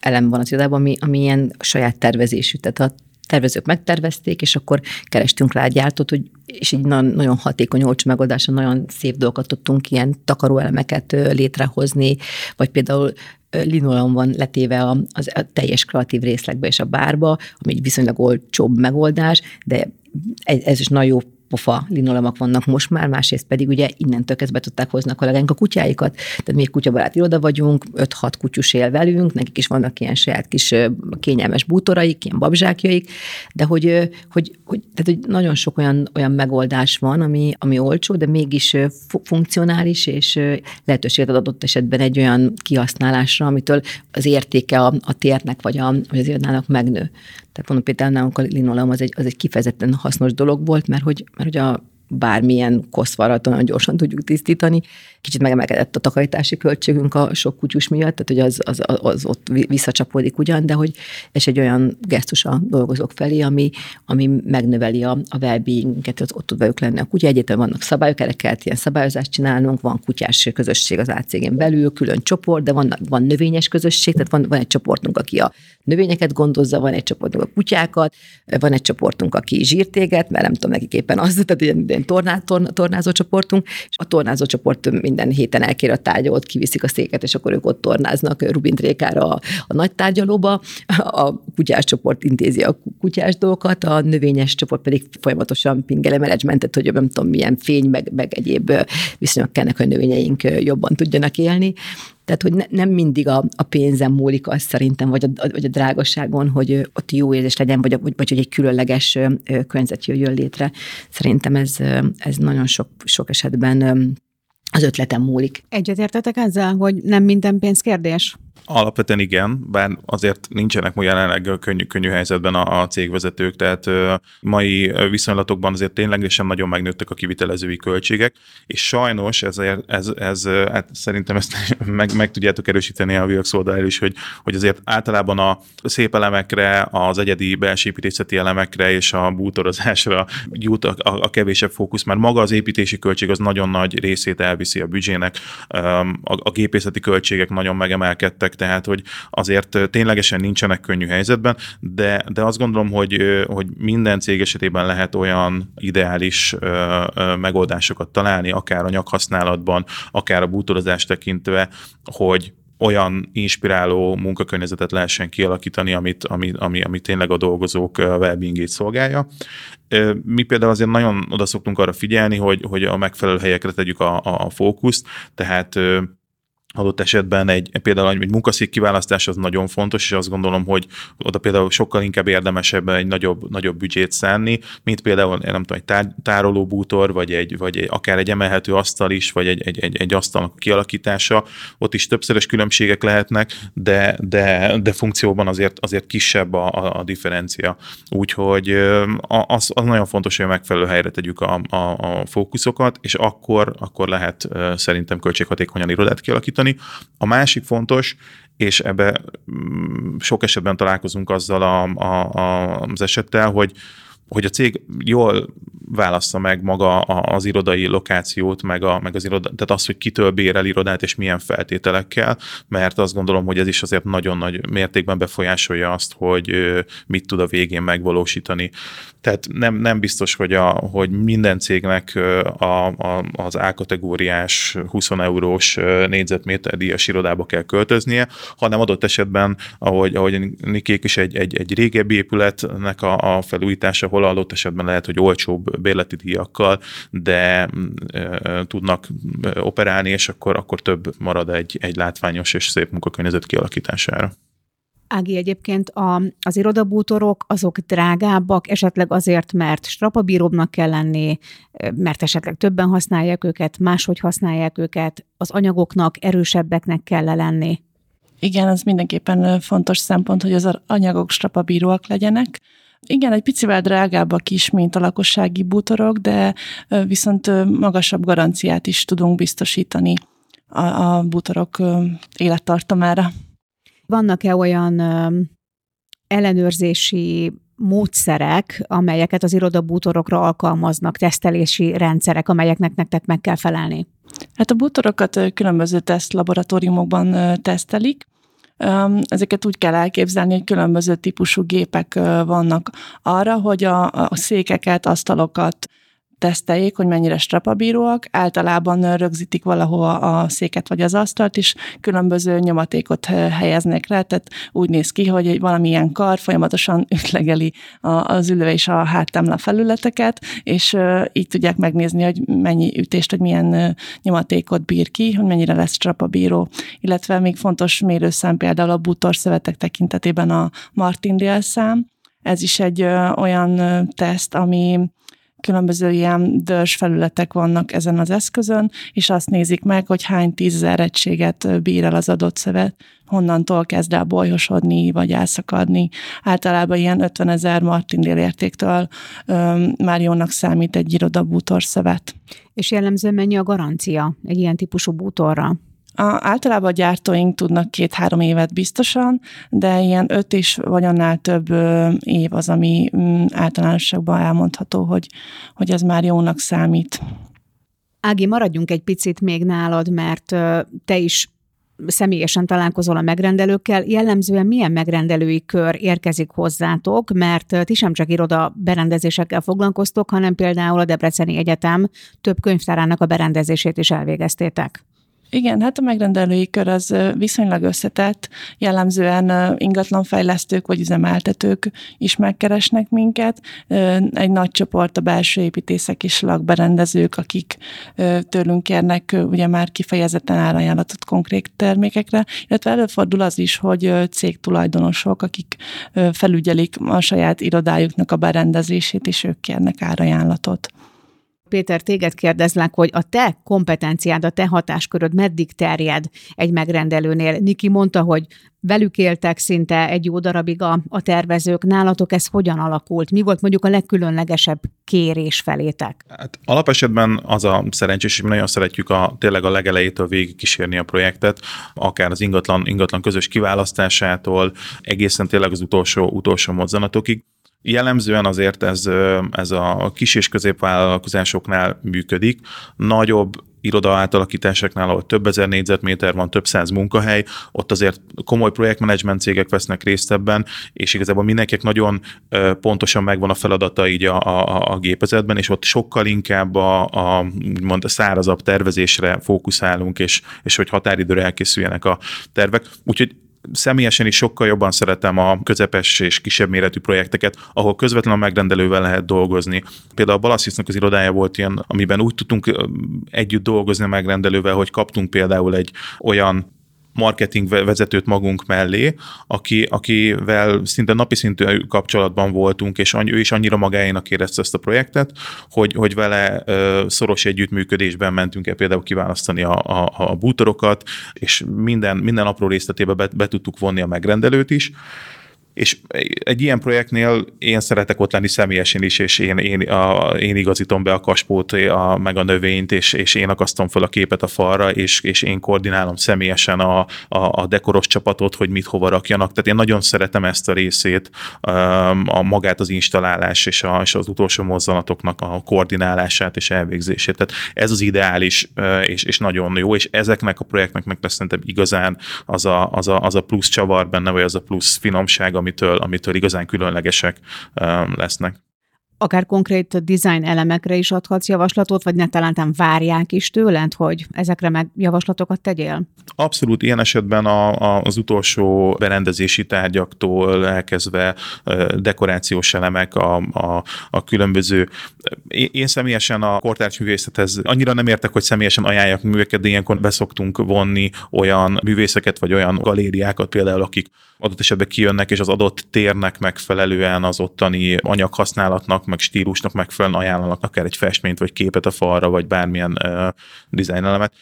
elem van az irodában, ami, ami ilyen saját tervezésű. Tehát a tervezők megtervezték, és akkor kerestünk rá gyártót, hogy, és így nagyon, hatékony, olcsó megoldáson nagyon szép dolgokat tudtunk ilyen takaróelemeket létrehozni, vagy például linoleum van letéve a, a teljes kreatív részlegbe és a bárba, ami egy viszonylag olcsóbb megoldás, de ez is nagyon jó pofa linolemak vannak most már, másrészt pedig ugye innentől kezdve tudták hozni a kollégánk a kutyáikat, tehát mi egy kutyabarát iroda vagyunk, 5-6 kutyus él velünk, nekik is vannak ilyen saját kis kényelmes bútoraik, ilyen babzsákjaik, de hogy, hogy, hogy, tehát, hogy nagyon sok olyan, olyan megoldás van, ami, ami olcsó, de mégis funkcionális, és lehetőséget adott esetben egy olyan kihasználásra, amitől az értéke a, a térnek vagy, a, az irodának megnő. Tehát mondom, például nálunk a linoleum az egy, az egy kifejezetten hasznos dolog volt, mert hogy, mert hogy a bármilyen koszvarat nagyon gyorsan tudjuk tisztítani. Kicsit megemelkedett a takarítási költségünk a sok kutyus miatt, tehát hogy az, az, az, ott visszacsapódik ugyan, de hogy ez egy olyan gesztus a dolgozók felé, ami, ami megnöveli a, a well ott, ott tud velük lenni a kutya. Egyébként vannak szabályok, erre kellett ilyen szabályozást csinálnunk, van kutyás közösség az átcégén belül, külön csoport, de van, van növényes közösség, tehát van, van egy csoportunk, aki a növényeket gondozza, van egy csoportunk a kutyákat, van egy csoportunk, aki zsírtéget, mert nem tudom nekik éppen az, tehát ilyen ilyen torná, torn, tornázó csoportunk, és a tornázó csoport minden héten elkér a tárgyalót, kiviszik a széket, és akkor ők ott tornáznak Rubin Trékára a, a nagy tárgyalóba, a kutyás csoport intézi a kutyás dolgokat, a növényes csoport pedig folyamatosan pingele menedzsmentet, hogy nem tudom milyen fény, meg, meg egyéb viszonyok kellnek, hogy növényeink jobban tudjanak élni. Tehát, hogy ne, nem mindig a, a pénzem múlik az szerintem, vagy a, vagy a drágaságon, hogy ott jó érzés legyen, vagy, vagy, vagy hogy egy különleges környezet jöjjön létre. Szerintem ez, ez nagyon sok, sok esetben az ötletem múlik. Egyetértetek ezzel, hogy nem minden pénzkérdés? Alapvetően igen, bár azért nincsenek most jelenleg könnyű, könnyű helyzetben a, a cégvezetők, tehát ö, mai viszonylatokban azért ténylegesen nagyon megnőttek a kivitelezői költségek, és sajnos ezért, ez, ez, hát szerintem ezt meg, meg tudjátok erősíteni a Vilks oldal is, hogy, hogy azért általában a szép elemekre, az egyedi belsépítészeti elemekre és a bútorozásra jut a, a, a kevésebb fókusz, mert maga az építési költség az nagyon nagy részét elviszi a büdzsének, a, a gépészeti költségek nagyon megemelkedtek, tehát hogy azért ténylegesen nincsenek könnyű helyzetben, de, de azt gondolom, hogy, hogy minden cég esetében lehet olyan ideális megoldásokat találni, akár a nyakhasználatban, akár a bútorozást tekintve, hogy olyan inspiráló munkakörnyezetet lehessen kialakítani, amit, ami, ami, ami tényleg a dolgozók well szolgálja. Mi például azért nagyon oda szoktunk arra figyelni, hogy, hogy a megfelelő helyekre tegyük a, a fókuszt, tehát adott esetben egy, például egy munkaszék kiválasztás az nagyon fontos, és azt gondolom, hogy oda például sokkal inkább érdemesebb egy nagyobb, nagyobb büdzsét szánni, mint például nem tudom, egy tár, tárolóbútor, vagy, egy, vagy egy, akár egy emelhető asztal is, vagy egy, egy, egy, egy asztalnak kialakítása. Ott is többszörös különbségek lehetnek, de, de, de funkcióban azért, azért kisebb a, a, a differencia. Úgyhogy az, az nagyon fontos, hogy a megfelelő helyre tegyük a, a, a fókuszokat, és akkor, akkor lehet szerintem költséghatékonyan irodát kialakítani, javítani. A másik fontos, és ebbe mm, sok esetben találkozunk azzal a, a, a, az esettel, hogy hogy a cég jól válassza meg maga az irodai lokációt, meg, a, meg az iroda, tehát az, hogy kitől bérel irodát és milyen feltételekkel, mert azt gondolom, hogy ez is azért nagyon nagy mértékben befolyásolja azt, hogy mit tud a végén megvalósítani. Tehát nem, nem biztos, hogy, a, hogy minden cégnek a, a, az A-kategóriás 20 eurós négyzetméter díjas irodába kell költöznie, hanem adott esetben, ahogy, ahogy Nikék is egy, egy, egy régebbi épületnek a, a felújítása, hol adott esetben lehet, hogy olcsóbb bérleti díjakkal, de e, tudnak operálni, és akkor, akkor több marad egy, egy látványos és szép munkakörnyezet kialakítására. Ági, egyébként a, az irodabútorok azok drágábbak, esetleg azért, mert strapabíróbbnak kell lenni, mert esetleg többen használják őket, máshogy használják őket, az anyagoknak erősebbeknek kell lenni. Igen, az mindenképpen fontos szempont, hogy az anyagok strapabíróak legyenek. Igen, egy picivel drágábbak is, mint a lakossági bútorok, de viszont magasabb garanciát is tudunk biztosítani a, a bútorok élettartamára. Vannak-e olyan ellenőrzési módszerek, amelyeket az irodabútorokra alkalmaznak, tesztelési rendszerek, amelyeknek nektek meg kell felelni? Hát a bútorokat különböző tesztlaboratóriumokban tesztelik, Ezeket úgy kell elképzelni, hogy különböző típusú gépek vannak arra, hogy a, a székeket, asztalokat, teszteljék, hogy mennyire strapabíróak. Általában rögzítik valahova a széket vagy az asztalt, és különböző nyomatékot helyeznek rá, tehát úgy néz ki, hogy valamilyen kar folyamatosan ütlegeli az ülő és a háttámla felületeket, és így tudják megnézni, hogy mennyi ütést, hogy milyen nyomatékot bír ki, hogy mennyire lesz strapabíró. Illetve még fontos mérőszám például a bútorszövetek tekintetében a martindale szám, ez is egy olyan teszt, ami különböző ilyen dörzs felületek vannak ezen az eszközön, és azt nézik meg, hogy hány tízezer egységet bír el az adott szövet, honnantól kezd el bolyosodni, vagy elszakadni. Általában ilyen 50 ezer martindél értéktől már jónak számít egy irodabútor szövet. És jellemzően mennyi a garancia egy ilyen típusú bútorra? A, általában a gyártóink tudnak két-három évet biztosan, de ilyen öt is vagy annál több év az, ami m, általánosságban elmondható, hogy, hogy ez már jónak számít. Ági, maradjunk egy picit még nálad, mert te is személyesen találkozol a megrendelőkkel, jellemzően milyen megrendelői kör érkezik hozzátok, mert ti sem csak iroda berendezésekkel foglalkoztok, hanem például a Debreceni Egyetem több könyvtárának a berendezését is elvégeztétek. Igen, hát a megrendelői kör az viszonylag összetett, jellemzően ingatlanfejlesztők vagy üzemeltetők is megkeresnek minket. Egy nagy csoport a belső építészek és lakberendezők, akik tőlünk kérnek ugye már kifejezetten árajánlatot konkrét termékekre, illetve előfordul az is, hogy cégtulajdonosok, akik felügyelik a saját irodájuknak a berendezését, és ők kérnek árajánlatot. Péter, téged kérdezlek, hogy a te kompetenciád, a te hatásköröd meddig terjed egy megrendelőnél? Niki mondta, hogy velük éltek szinte egy jó darabig a, a tervezők. Nálatok ez hogyan alakult? Mi volt mondjuk a legkülönlegesebb kérés felétek? Hát alapesetben az a szerencsés, hogy mi nagyon szeretjük a, tényleg a legelejétől végig kísérni a projektet, akár az ingatlan, ingatlan közös kiválasztásától, egészen tényleg az utolsó, utolsó mozzanatokig Jellemzően azért ez, ez a kis és középvállalkozásoknál működik. Nagyobb iroda átalakításoknál, ahol több ezer négyzetméter van, több száz munkahely, ott azért komoly projektmenedzsment cégek vesznek részt ebben, és igazából mindenkinek nagyon pontosan megvan a feladata így a, a, a gépezetben, és ott sokkal inkább a, a, úgymond a szárazabb tervezésre fókuszálunk, és, és hogy határidőre elkészüljenek a tervek. Úgyhogy személyesen is sokkal jobban szeretem a közepes és kisebb méretű projekteket, ahol közvetlenül a megrendelővel lehet dolgozni. Például a Balaszisznak az irodája volt ilyen, amiben úgy tudtunk együtt dolgozni a megrendelővel, hogy kaptunk például egy olyan marketing vezetőt magunk mellé, aki, akivel szinte napi szintű kapcsolatban voltunk, és ő is annyira magáénak érezte ezt a projektet, hogy, hogy vele szoros együttműködésben mentünk el például kiválasztani a, a, a bútorokat, és minden, minden apró részletébe be, be tudtuk vonni a megrendelőt is, és egy ilyen projektnél én szeretek ott lenni személyesen is, és én, én, a, én igazítom be a kaspót, a, meg a növényt, és, és én akasztom fel a képet a falra, és, és én koordinálom személyesen a, a, a dekoros csapatot, hogy mit hova rakjanak. Tehát én nagyon szeretem ezt a részét, a magát az installálás és, a, és az utolsó mozzanatoknak a koordinálását és elvégzését. Tehát ez az ideális, és, és nagyon jó, és ezeknek a projektnek meg lesz szerintem igazán az a, az, a, az a plusz csavar benne, vagy az a plusz finomság, ami amitől, amitől igazán különlegesek lesznek akár konkrét design elemekre is adhatsz javaslatot, vagy ne talán várják is tőled, hogy ezekre meg javaslatokat tegyél? Abszolút, ilyen esetben a, a, az utolsó berendezési tárgyaktól elkezdve dekorációs elemek, a, a, a különböző. Én, személyesen a kortárs művészethez annyira nem értek, hogy személyesen ajánljak műveket, de ilyenkor beszoktunk vonni olyan művészeket, vagy olyan galériákat például, akik adott esetben kijönnek, és az adott térnek megfelelően az ottani anyaghasználatnak, meg stílusnak megfelelően ajánlanak akár egy festményt, vagy képet a falra, vagy bármilyen uh, design elemet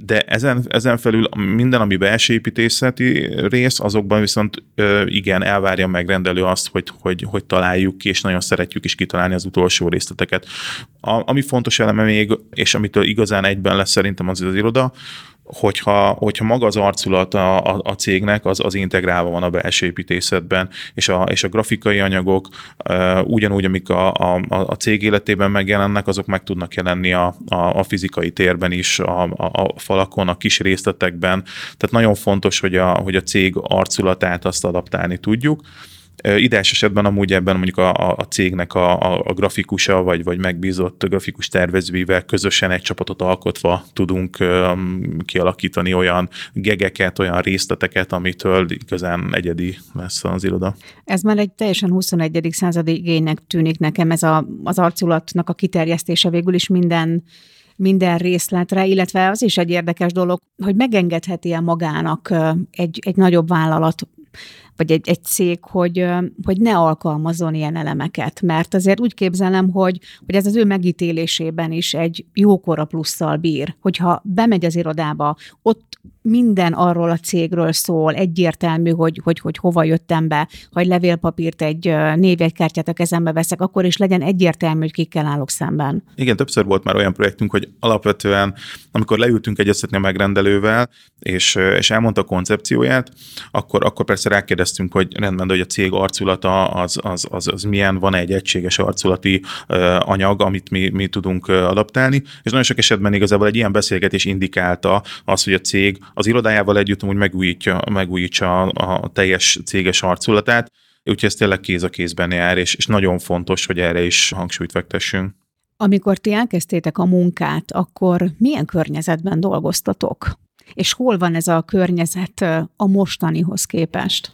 de ezen, ezen felül minden, ami belső építészeti rész, azokban viszont igen, elvárja meg rendelő azt, hogy, hogy, hogy találjuk ki, és nagyon szeretjük is kitalálni az utolsó részleteket. A, ami fontos eleme még, és amitől igazán egyben lesz szerintem az az iroda, hogyha, hogyha maga az arculat a, a, a cégnek, az, az integrálva van a belső építészetben, és a, és a grafikai anyagok uh, ugyanúgy, amik a, a, a cég életében megjelennek, azok meg tudnak jelenni a, a, a fizikai térben is, a, a, a falakon, a kis részletekben. Tehát nagyon fontos, hogy a, hogy a cég arculatát azt adaptálni tudjuk. Ideális esetben amúgy ebben mondjuk a, a cégnek a, a, a grafikusa, vagy, vagy megbízott grafikus tervezőivel közösen egy csapatot alkotva tudunk kialakítani olyan gegeket, olyan részleteket, amitől igazán egyedi lesz az iroda. Ez már egy teljesen 21. századi igénynek tűnik nekem, ez a, az arculatnak a kiterjesztése végül is minden minden részletre, illetve az is egy érdekes dolog, hogy megengedheti-e magának egy, egy nagyobb vállalat vagy egy, egy cég, hogy, hogy ne alkalmazzon ilyen elemeket. Mert azért úgy képzelem, hogy, hogy ez az ő megítélésében is egy jókora plusszal bír. Hogyha bemegy az irodába, ott minden arról a cégről szól, egyértelmű, hogy, hogy, hogy hova jöttem be, ha egy levélpapírt, egy névjegykártyát a kezembe veszek, akkor is legyen egyértelmű, hogy kikkel állok szemben. Igen, többször volt már olyan projektünk, hogy alapvetően, amikor leültünk egyeztetni a megrendelővel, és, és elmondta a koncepcióját, akkor, akkor persze rákérdeztünk kérdeztünk, hogy rendben, hogy a cég arculata az, az, az, az milyen, van egy egységes arculati anyag, amit mi, mi tudunk adaptálni, és nagyon sok esetben igazából egy ilyen beszélgetés indikálta az, hogy a cég az irodájával együtt úgy megújítja, megújítsa a, a teljes céges arculatát, úgyhogy ez tényleg kéz a kézben jár, és, és nagyon fontos, hogy erre is hangsúlyt fektessünk. Amikor ti elkezdtétek a munkát, akkor milyen környezetben dolgoztatok? És hol van ez a környezet a mostanihoz képest?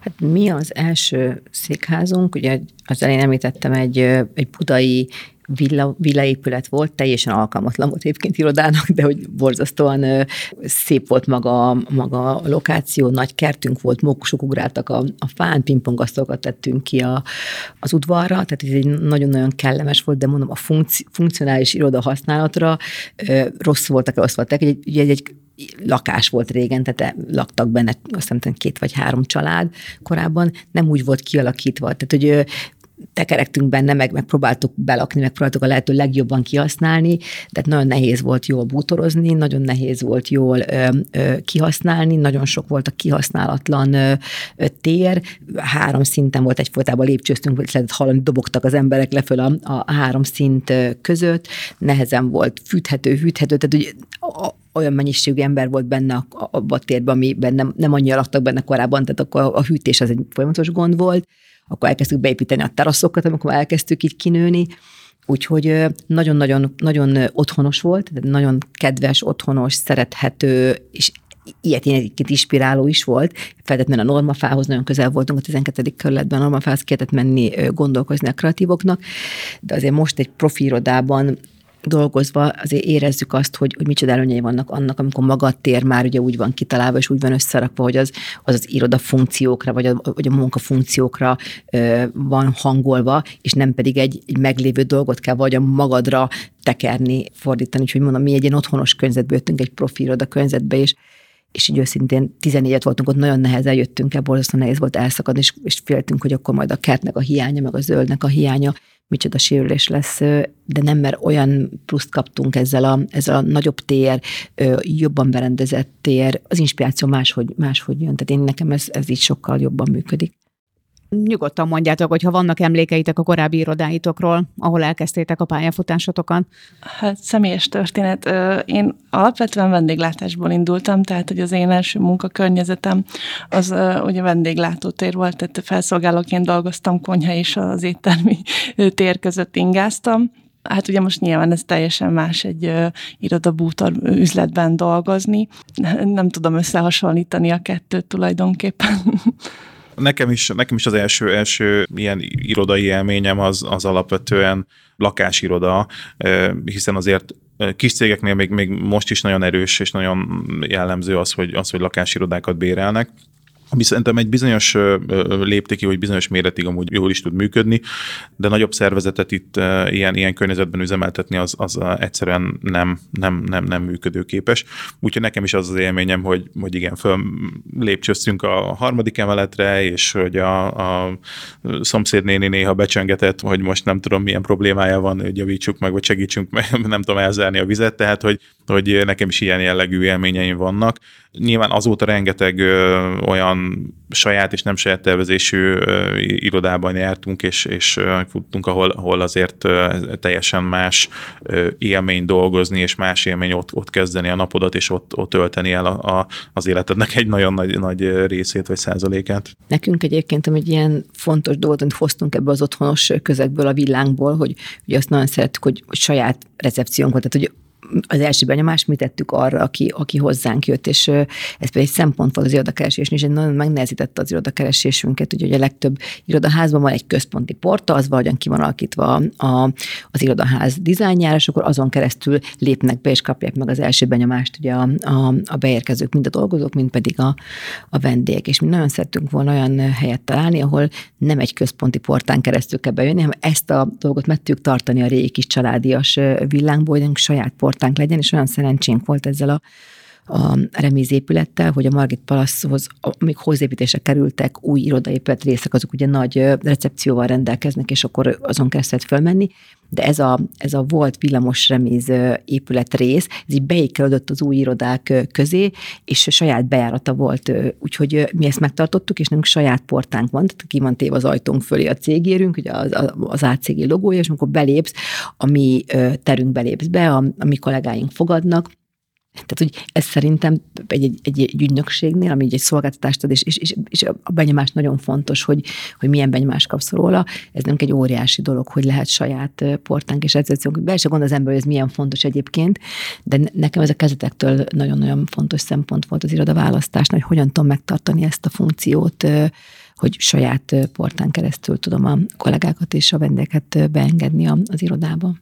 Hát mi az első székházunk, ugye az elején említettem egy, egy budai villa, villaépület volt, teljesen alkalmatlan volt egyébként irodának, de hogy borzasztóan szép volt maga, maga a lokáció, nagy kertünk volt, mókusok ugráltak a, a fán, pingpongasztalokat tettünk ki a, az udvarra, tehát ez egy nagyon-nagyon kellemes volt, de mondom, a funkci, funkcionális iroda használatra rossz voltak elosztva. Egy, egy, egy lakás volt régen, tehát laktak benne azt hiszem két vagy három család korábban, nem úgy volt kialakítva. Tehát, hogy tekerektünk benne, meg megpróbáltuk belakni, megpróbáltuk a lehető legjobban kihasználni, de nagyon nehéz volt jól bútorozni, nagyon nehéz volt jól ö, ö, kihasználni, nagyon sok volt a kihasználatlan ö, ö, tér, három szinten volt egyfolytában lépcsőztünk, vagy lehetett hallani, dobogtak az emberek leföl a, a három szint között, nehezen volt fűthető, hűthető, tehát hogy a, olyan mennyiségű ember volt benne a, a, a térben, amiben nem, nem annyira laktak benne korábban, tehát akkor a, a hűtés az egy folyamatos gond volt, akkor elkezdtük beépíteni a teraszokat, amikor elkezdtük így kinőni, Úgyhogy nagyon-nagyon nagyon otthonos volt, nagyon kedves, otthonos, szerethető, és ilyet én egyébként inspiráló is volt. Feltétlenül a normafához nagyon közel voltunk a 12. kerületben, a normafához kellett menni gondolkozni a kreatívoknak, de azért most egy profirodában dolgozva azért érezzük azt, hogy, hogy micsoda előnyei vannak annak, amikor maga a tér már ugye úgy van kitalálva, és úgy van összerakva, hogy az az, az iroda funkciókra, vagy a, vagy a munka funkciókra ö, van hangolva, és nem pedig egy, egy meglévő dolgot kell vagy a magadra tekerni, fordítani. Úgyhogy mondom, mi egy ilyen otthonos környezetből jöttünk, egy profi iroda környezetbe, és és így őszintén 14 voltunk ott, nagyon nehezen jöttünk el, borzasztóan nehéz volt elszakadni, és, és féltünk, hogy akkor majd a kertnek a hiánya, meg a zöldnek a hiánya micsoda sérülés lesz, de nem, mert olyan pluszt kaptunk ezzel a, ezzel a nagyobb tér, jobban berendezett tér, az inspiráció máshogy, máshogy jön. Tehát én nekem ez, ez így sokkal jobban működik. Nyugodtan mondjátok, hogy ha vannak emlékeitek a korábbi irodáitokról, ahol elkezdtétek a pályafutásotokat. Hát személyes történet. Én alapvetően vendéglátásból indultam, tehát hogy az én első munkakörnyezetem az ugye vendéglátótér volt, tehát felszolgálóként dolgoztam, konyha és az éttermi tér között ingáztam. Hát ugye most nyilván ez teljesen más egy irodabútor üzletben dolgozni. Nem tudom összehasonlítani a kettőt tulajdonképpen. Nekem is, nekem is az első, első ilyen irodai élményem az, az alapvetően lakásiroda, hiszen azért kis cégeknél még, még most is nagyon erős és nagyon jellemző az, hogy, az, hogy lakásirodákat bérelnek ami szerintem egy bizonyos léptékig, vagy bizonyos méretig amúgy jól is tud működni, de nagyobb szervezetet itt ilyen, ilyen környezetben üzemeltetni az, az egyszerűen nem, nem, nem, nem működőképes. Úgyhogy nekem is az az élményem, hogy, hogy igen, föl lépcsőztünk a harmadik emeletre, és hogy a, a szomszédnéni néha becsöngetett, hogy most nem tudom milyen problémája van, hogy javítsuk meg, vagy segítsünk meg, nem tudom elzárni a vizet, tehát hogy, hogy nekem is ilyen jellegű élményeim vannak. Nyilván azóta rengeteg ö, olyan saját és nem saját tervezésű ö, irodában jártunk, és, és futtunk, ahol, ahol azért ö, teljesen más ö, élmény dolgozni, és más élmény ott, ott kezdeni a napodat, és ott, ott tölteni el a, a, az életednek egy nagyon nagy, nagy részét vagy százalékát. Nekünk egyébként, egy ilyen fontos dolgot, amit hoztunk ebbe az otthonos közegből, a villánkból, hogy ugye azt nagyon szerettük, hogy, hogy saját recepciónk volt, tehát hogy az első benyomást mi tettük arra, aki, aki hozzánk jött, és ez pedig egy szempont volt az irodakeresésnél, és nagyon megnehezítette az irodakeresésünket, ugye a legtöbb irodaházban van egy központi porta, az valahogyan ki van alakítva a, az irodaház dizájnjára, és akkor azon keresztül lépnek be, és kapják meg az első benyomást ugye a, a, a beérkezők, mind a dolgozók, mind pedig a, a vendégek. És mi nagyon szerettünk volna olyan helyet találni, ahol nem egy központi portán keresztül kell bejönni, hanem ezt a dolgot meg tudjuk tartani a régi kis családias villánkból, hogy saját port portánk legyen, és olyan szerencsénk volt ezzel a a remízépülettel, hogy a Margit Palaszhoz, amíg hozzáépítésre kerültek új irodaépület részek, azok ugye nagy recepcióval rendelkeznek, és akkor azon kezdett fölmenni, de ez a, ez a volt villamos épület rész, ez így beékelődött az új irodák közé, és saját bejárata volt, úgyhogy mi ezt megtartottuk, és nekünk saját portánk van, tehát ki van téve az ajtónk fölé a cégérünk, ugye az, az ACG logója, és amikor belépsz, a mi terünk belépsz be, a, a mi kollégáink fogadnak, tehát, hogy ez szerintem egy, egy, egy, egy ügynökségnél, ami egy szolgáltatást ad, és, és, és, a benyomás nagyon fontos, hogy, hogy milyen benyomást kapsz róla. Ez nem egy óriási dolog, hogy lehet saját portánk és recepciónk. Be se gondol az ember, hogy ez milyen fontos egyébként, de nekem ez a kezdetektől nagyon-nagyon fontos szempont volt az irodaválasztásnál, hogy hogyan tudom megtartani ezt a funkciót, hogy saját portán keresztül tudom a kollégákat és a vendégeket beengedni az irodába.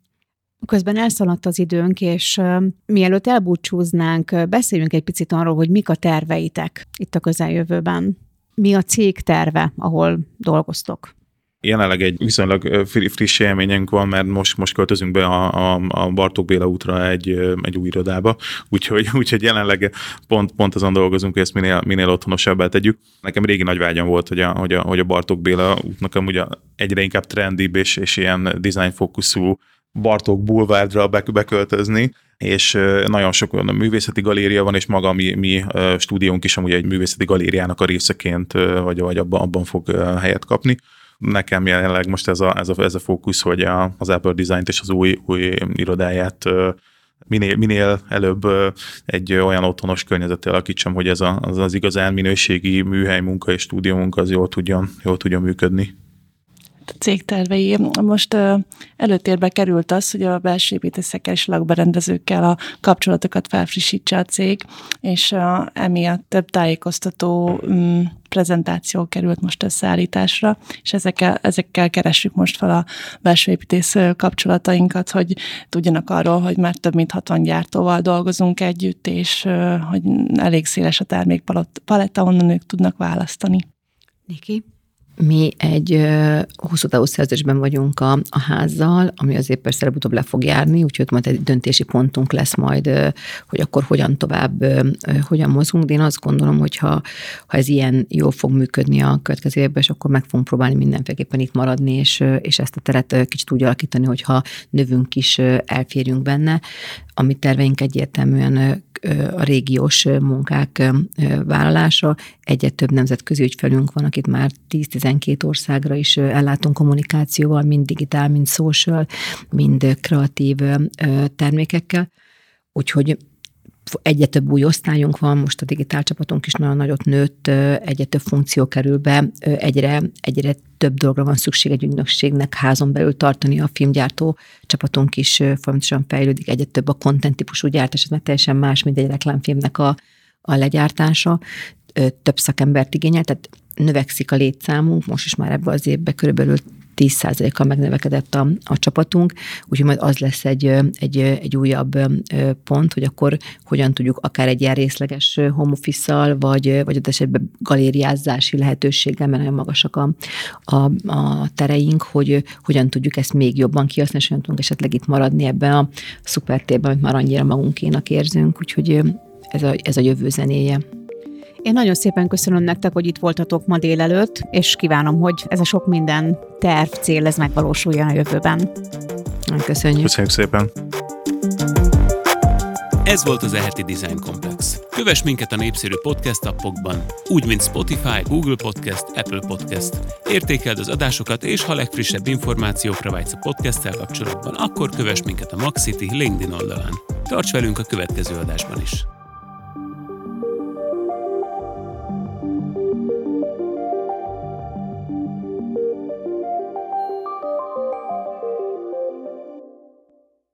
Közben elszaladt az időnk, és mielőtt elbúcsúznánk, beszéljünk egy picit arról, hogy mik a terveitek itt a közeljövőben. Mi a cég terve, ahol dolgoztok? Jelenleg egy viszonylag friss élményünk van, mert most, most költözünk be a, a, a Bartók Béla útra egy, egy új irodába, úgyhogy, úgyhogy jelenleg pont, pont azon dolgozunk, hogy ezt minél, minél otthonosabbá tegyük. Nekem régi nagy vágyam volt, hogy a, hogy a, hogy a Bartók Béla útnak amúgy egyre inkább trendibb és, és ilyen design fókuszú Bartók Boulevardra beköltözni, és nagyon sok olyan művészeti galéria van, és maga mi, mi stúdiónk is amúgy egy művészeti galériának a részeként, vagy, vagy abban, abban fog helyet kapni. Nekem jelenleg most ez a, ez a, ez a fókusz, hogy a, az Apple Design-t és az új, új irodáját minél, minél előbb egy olyan otthonos környezettel alakítsam, hogy ez a, az, az igazán minőségi műhely munka és stúdió munka az jól tudjon, jól tudjon működni a cég tervei. Most előtérbe került az, hogy a belső építészekkel és lakberendezőkkel a kapcsolatokat felfrissítse a cég, és emiatt több tájékoztató mm, prezentáció került most összeállításra, és ezekkel, ezekkel keressük most fel a belső építész kapcsolatainkat, hogy tudjanak arról, hogy már több mint 60 gyártóval dolgozunk együtt, és hogy elég széles a termékpaletta, onnan ők tudnak választani. Niki? Mi egy hosszú távú szerződésben vagyunk a, a házzal, ami azért persze előbb le fog járni, úgyhogy majd egy döntési pontunk lesz majd, hogy akkor hogyan tovább, hogyan mozgunk. De én azt gondolom, hogy ha, ha ez ilyen jól fog működni a következő évben, és akkor meg fogunk próbálni mindenféleképpen itt maradni, és, és ezt a teret kicsit úgy alakítani, hogyha növünk is, elférjünk benne. Ami terveink egyértelműen a régiós munkák vállalása. Egyre több nemzetközi ügyfelünk van, akit már 10-12 országra is ellátunk kommunikációval, mind digitál, mind social, mind kreatív termékekkel. Úgyhogy egyre több új osztályunk van, most a digitál csapatunk is nagyon nagyot nőtt, egyre több funkció kerül be, egyre, egyre több dologra van szükség egy ügynökségnek házon belül tartani a filmgyártó csapatunk is folyamatosan fejlődik, egyre több a content típusú gyártás, ez meg teljesen más, mint egy reklámfilmnek a, a legyártása, több szakembert igényel, tehát növekszik a létszámunk, most is már ebbe az évben körülbelül 10%-kal megnövekedett a, a csapatunk, úgyhogy majd az lesz egy, egy, egy újabb pont, hogy akkor hogyan tudjuk akár egy ilyen részleges home office vagy, vagy ott esetben galériázási lehetőséggel, mert nagyon magasak a, a, a tereink, hogy hogyan tudjuk ezt még jobban kihasználni, és hogyan tudunk esetleg itt maradni ebben a szupertérben, amit már annyira magunkénak érzünk, úgyhogy ez a, ez a jövő zenéje. Én nagyon szépen köszönöm nektek, hogy itt voltatok ma délelőtt, és kívánom, hogy ez a sok minden terv, cél, ez megvalósuljon a jövőben. Köszönjük. Köszönjük szépen. Ez volt az Eheti Design Complex. Kövess minket a népszerű podcast appokban, úgy, mint Spotify, Google Podcast, Apple Podcast. Értékeld az adásokat, és ha legfrissebb információkra vágysz a podcasttel kapcsolatban, akkor kövess minket a Maxity LinkedIn oldalán. Tarts velünk a következő adásban is!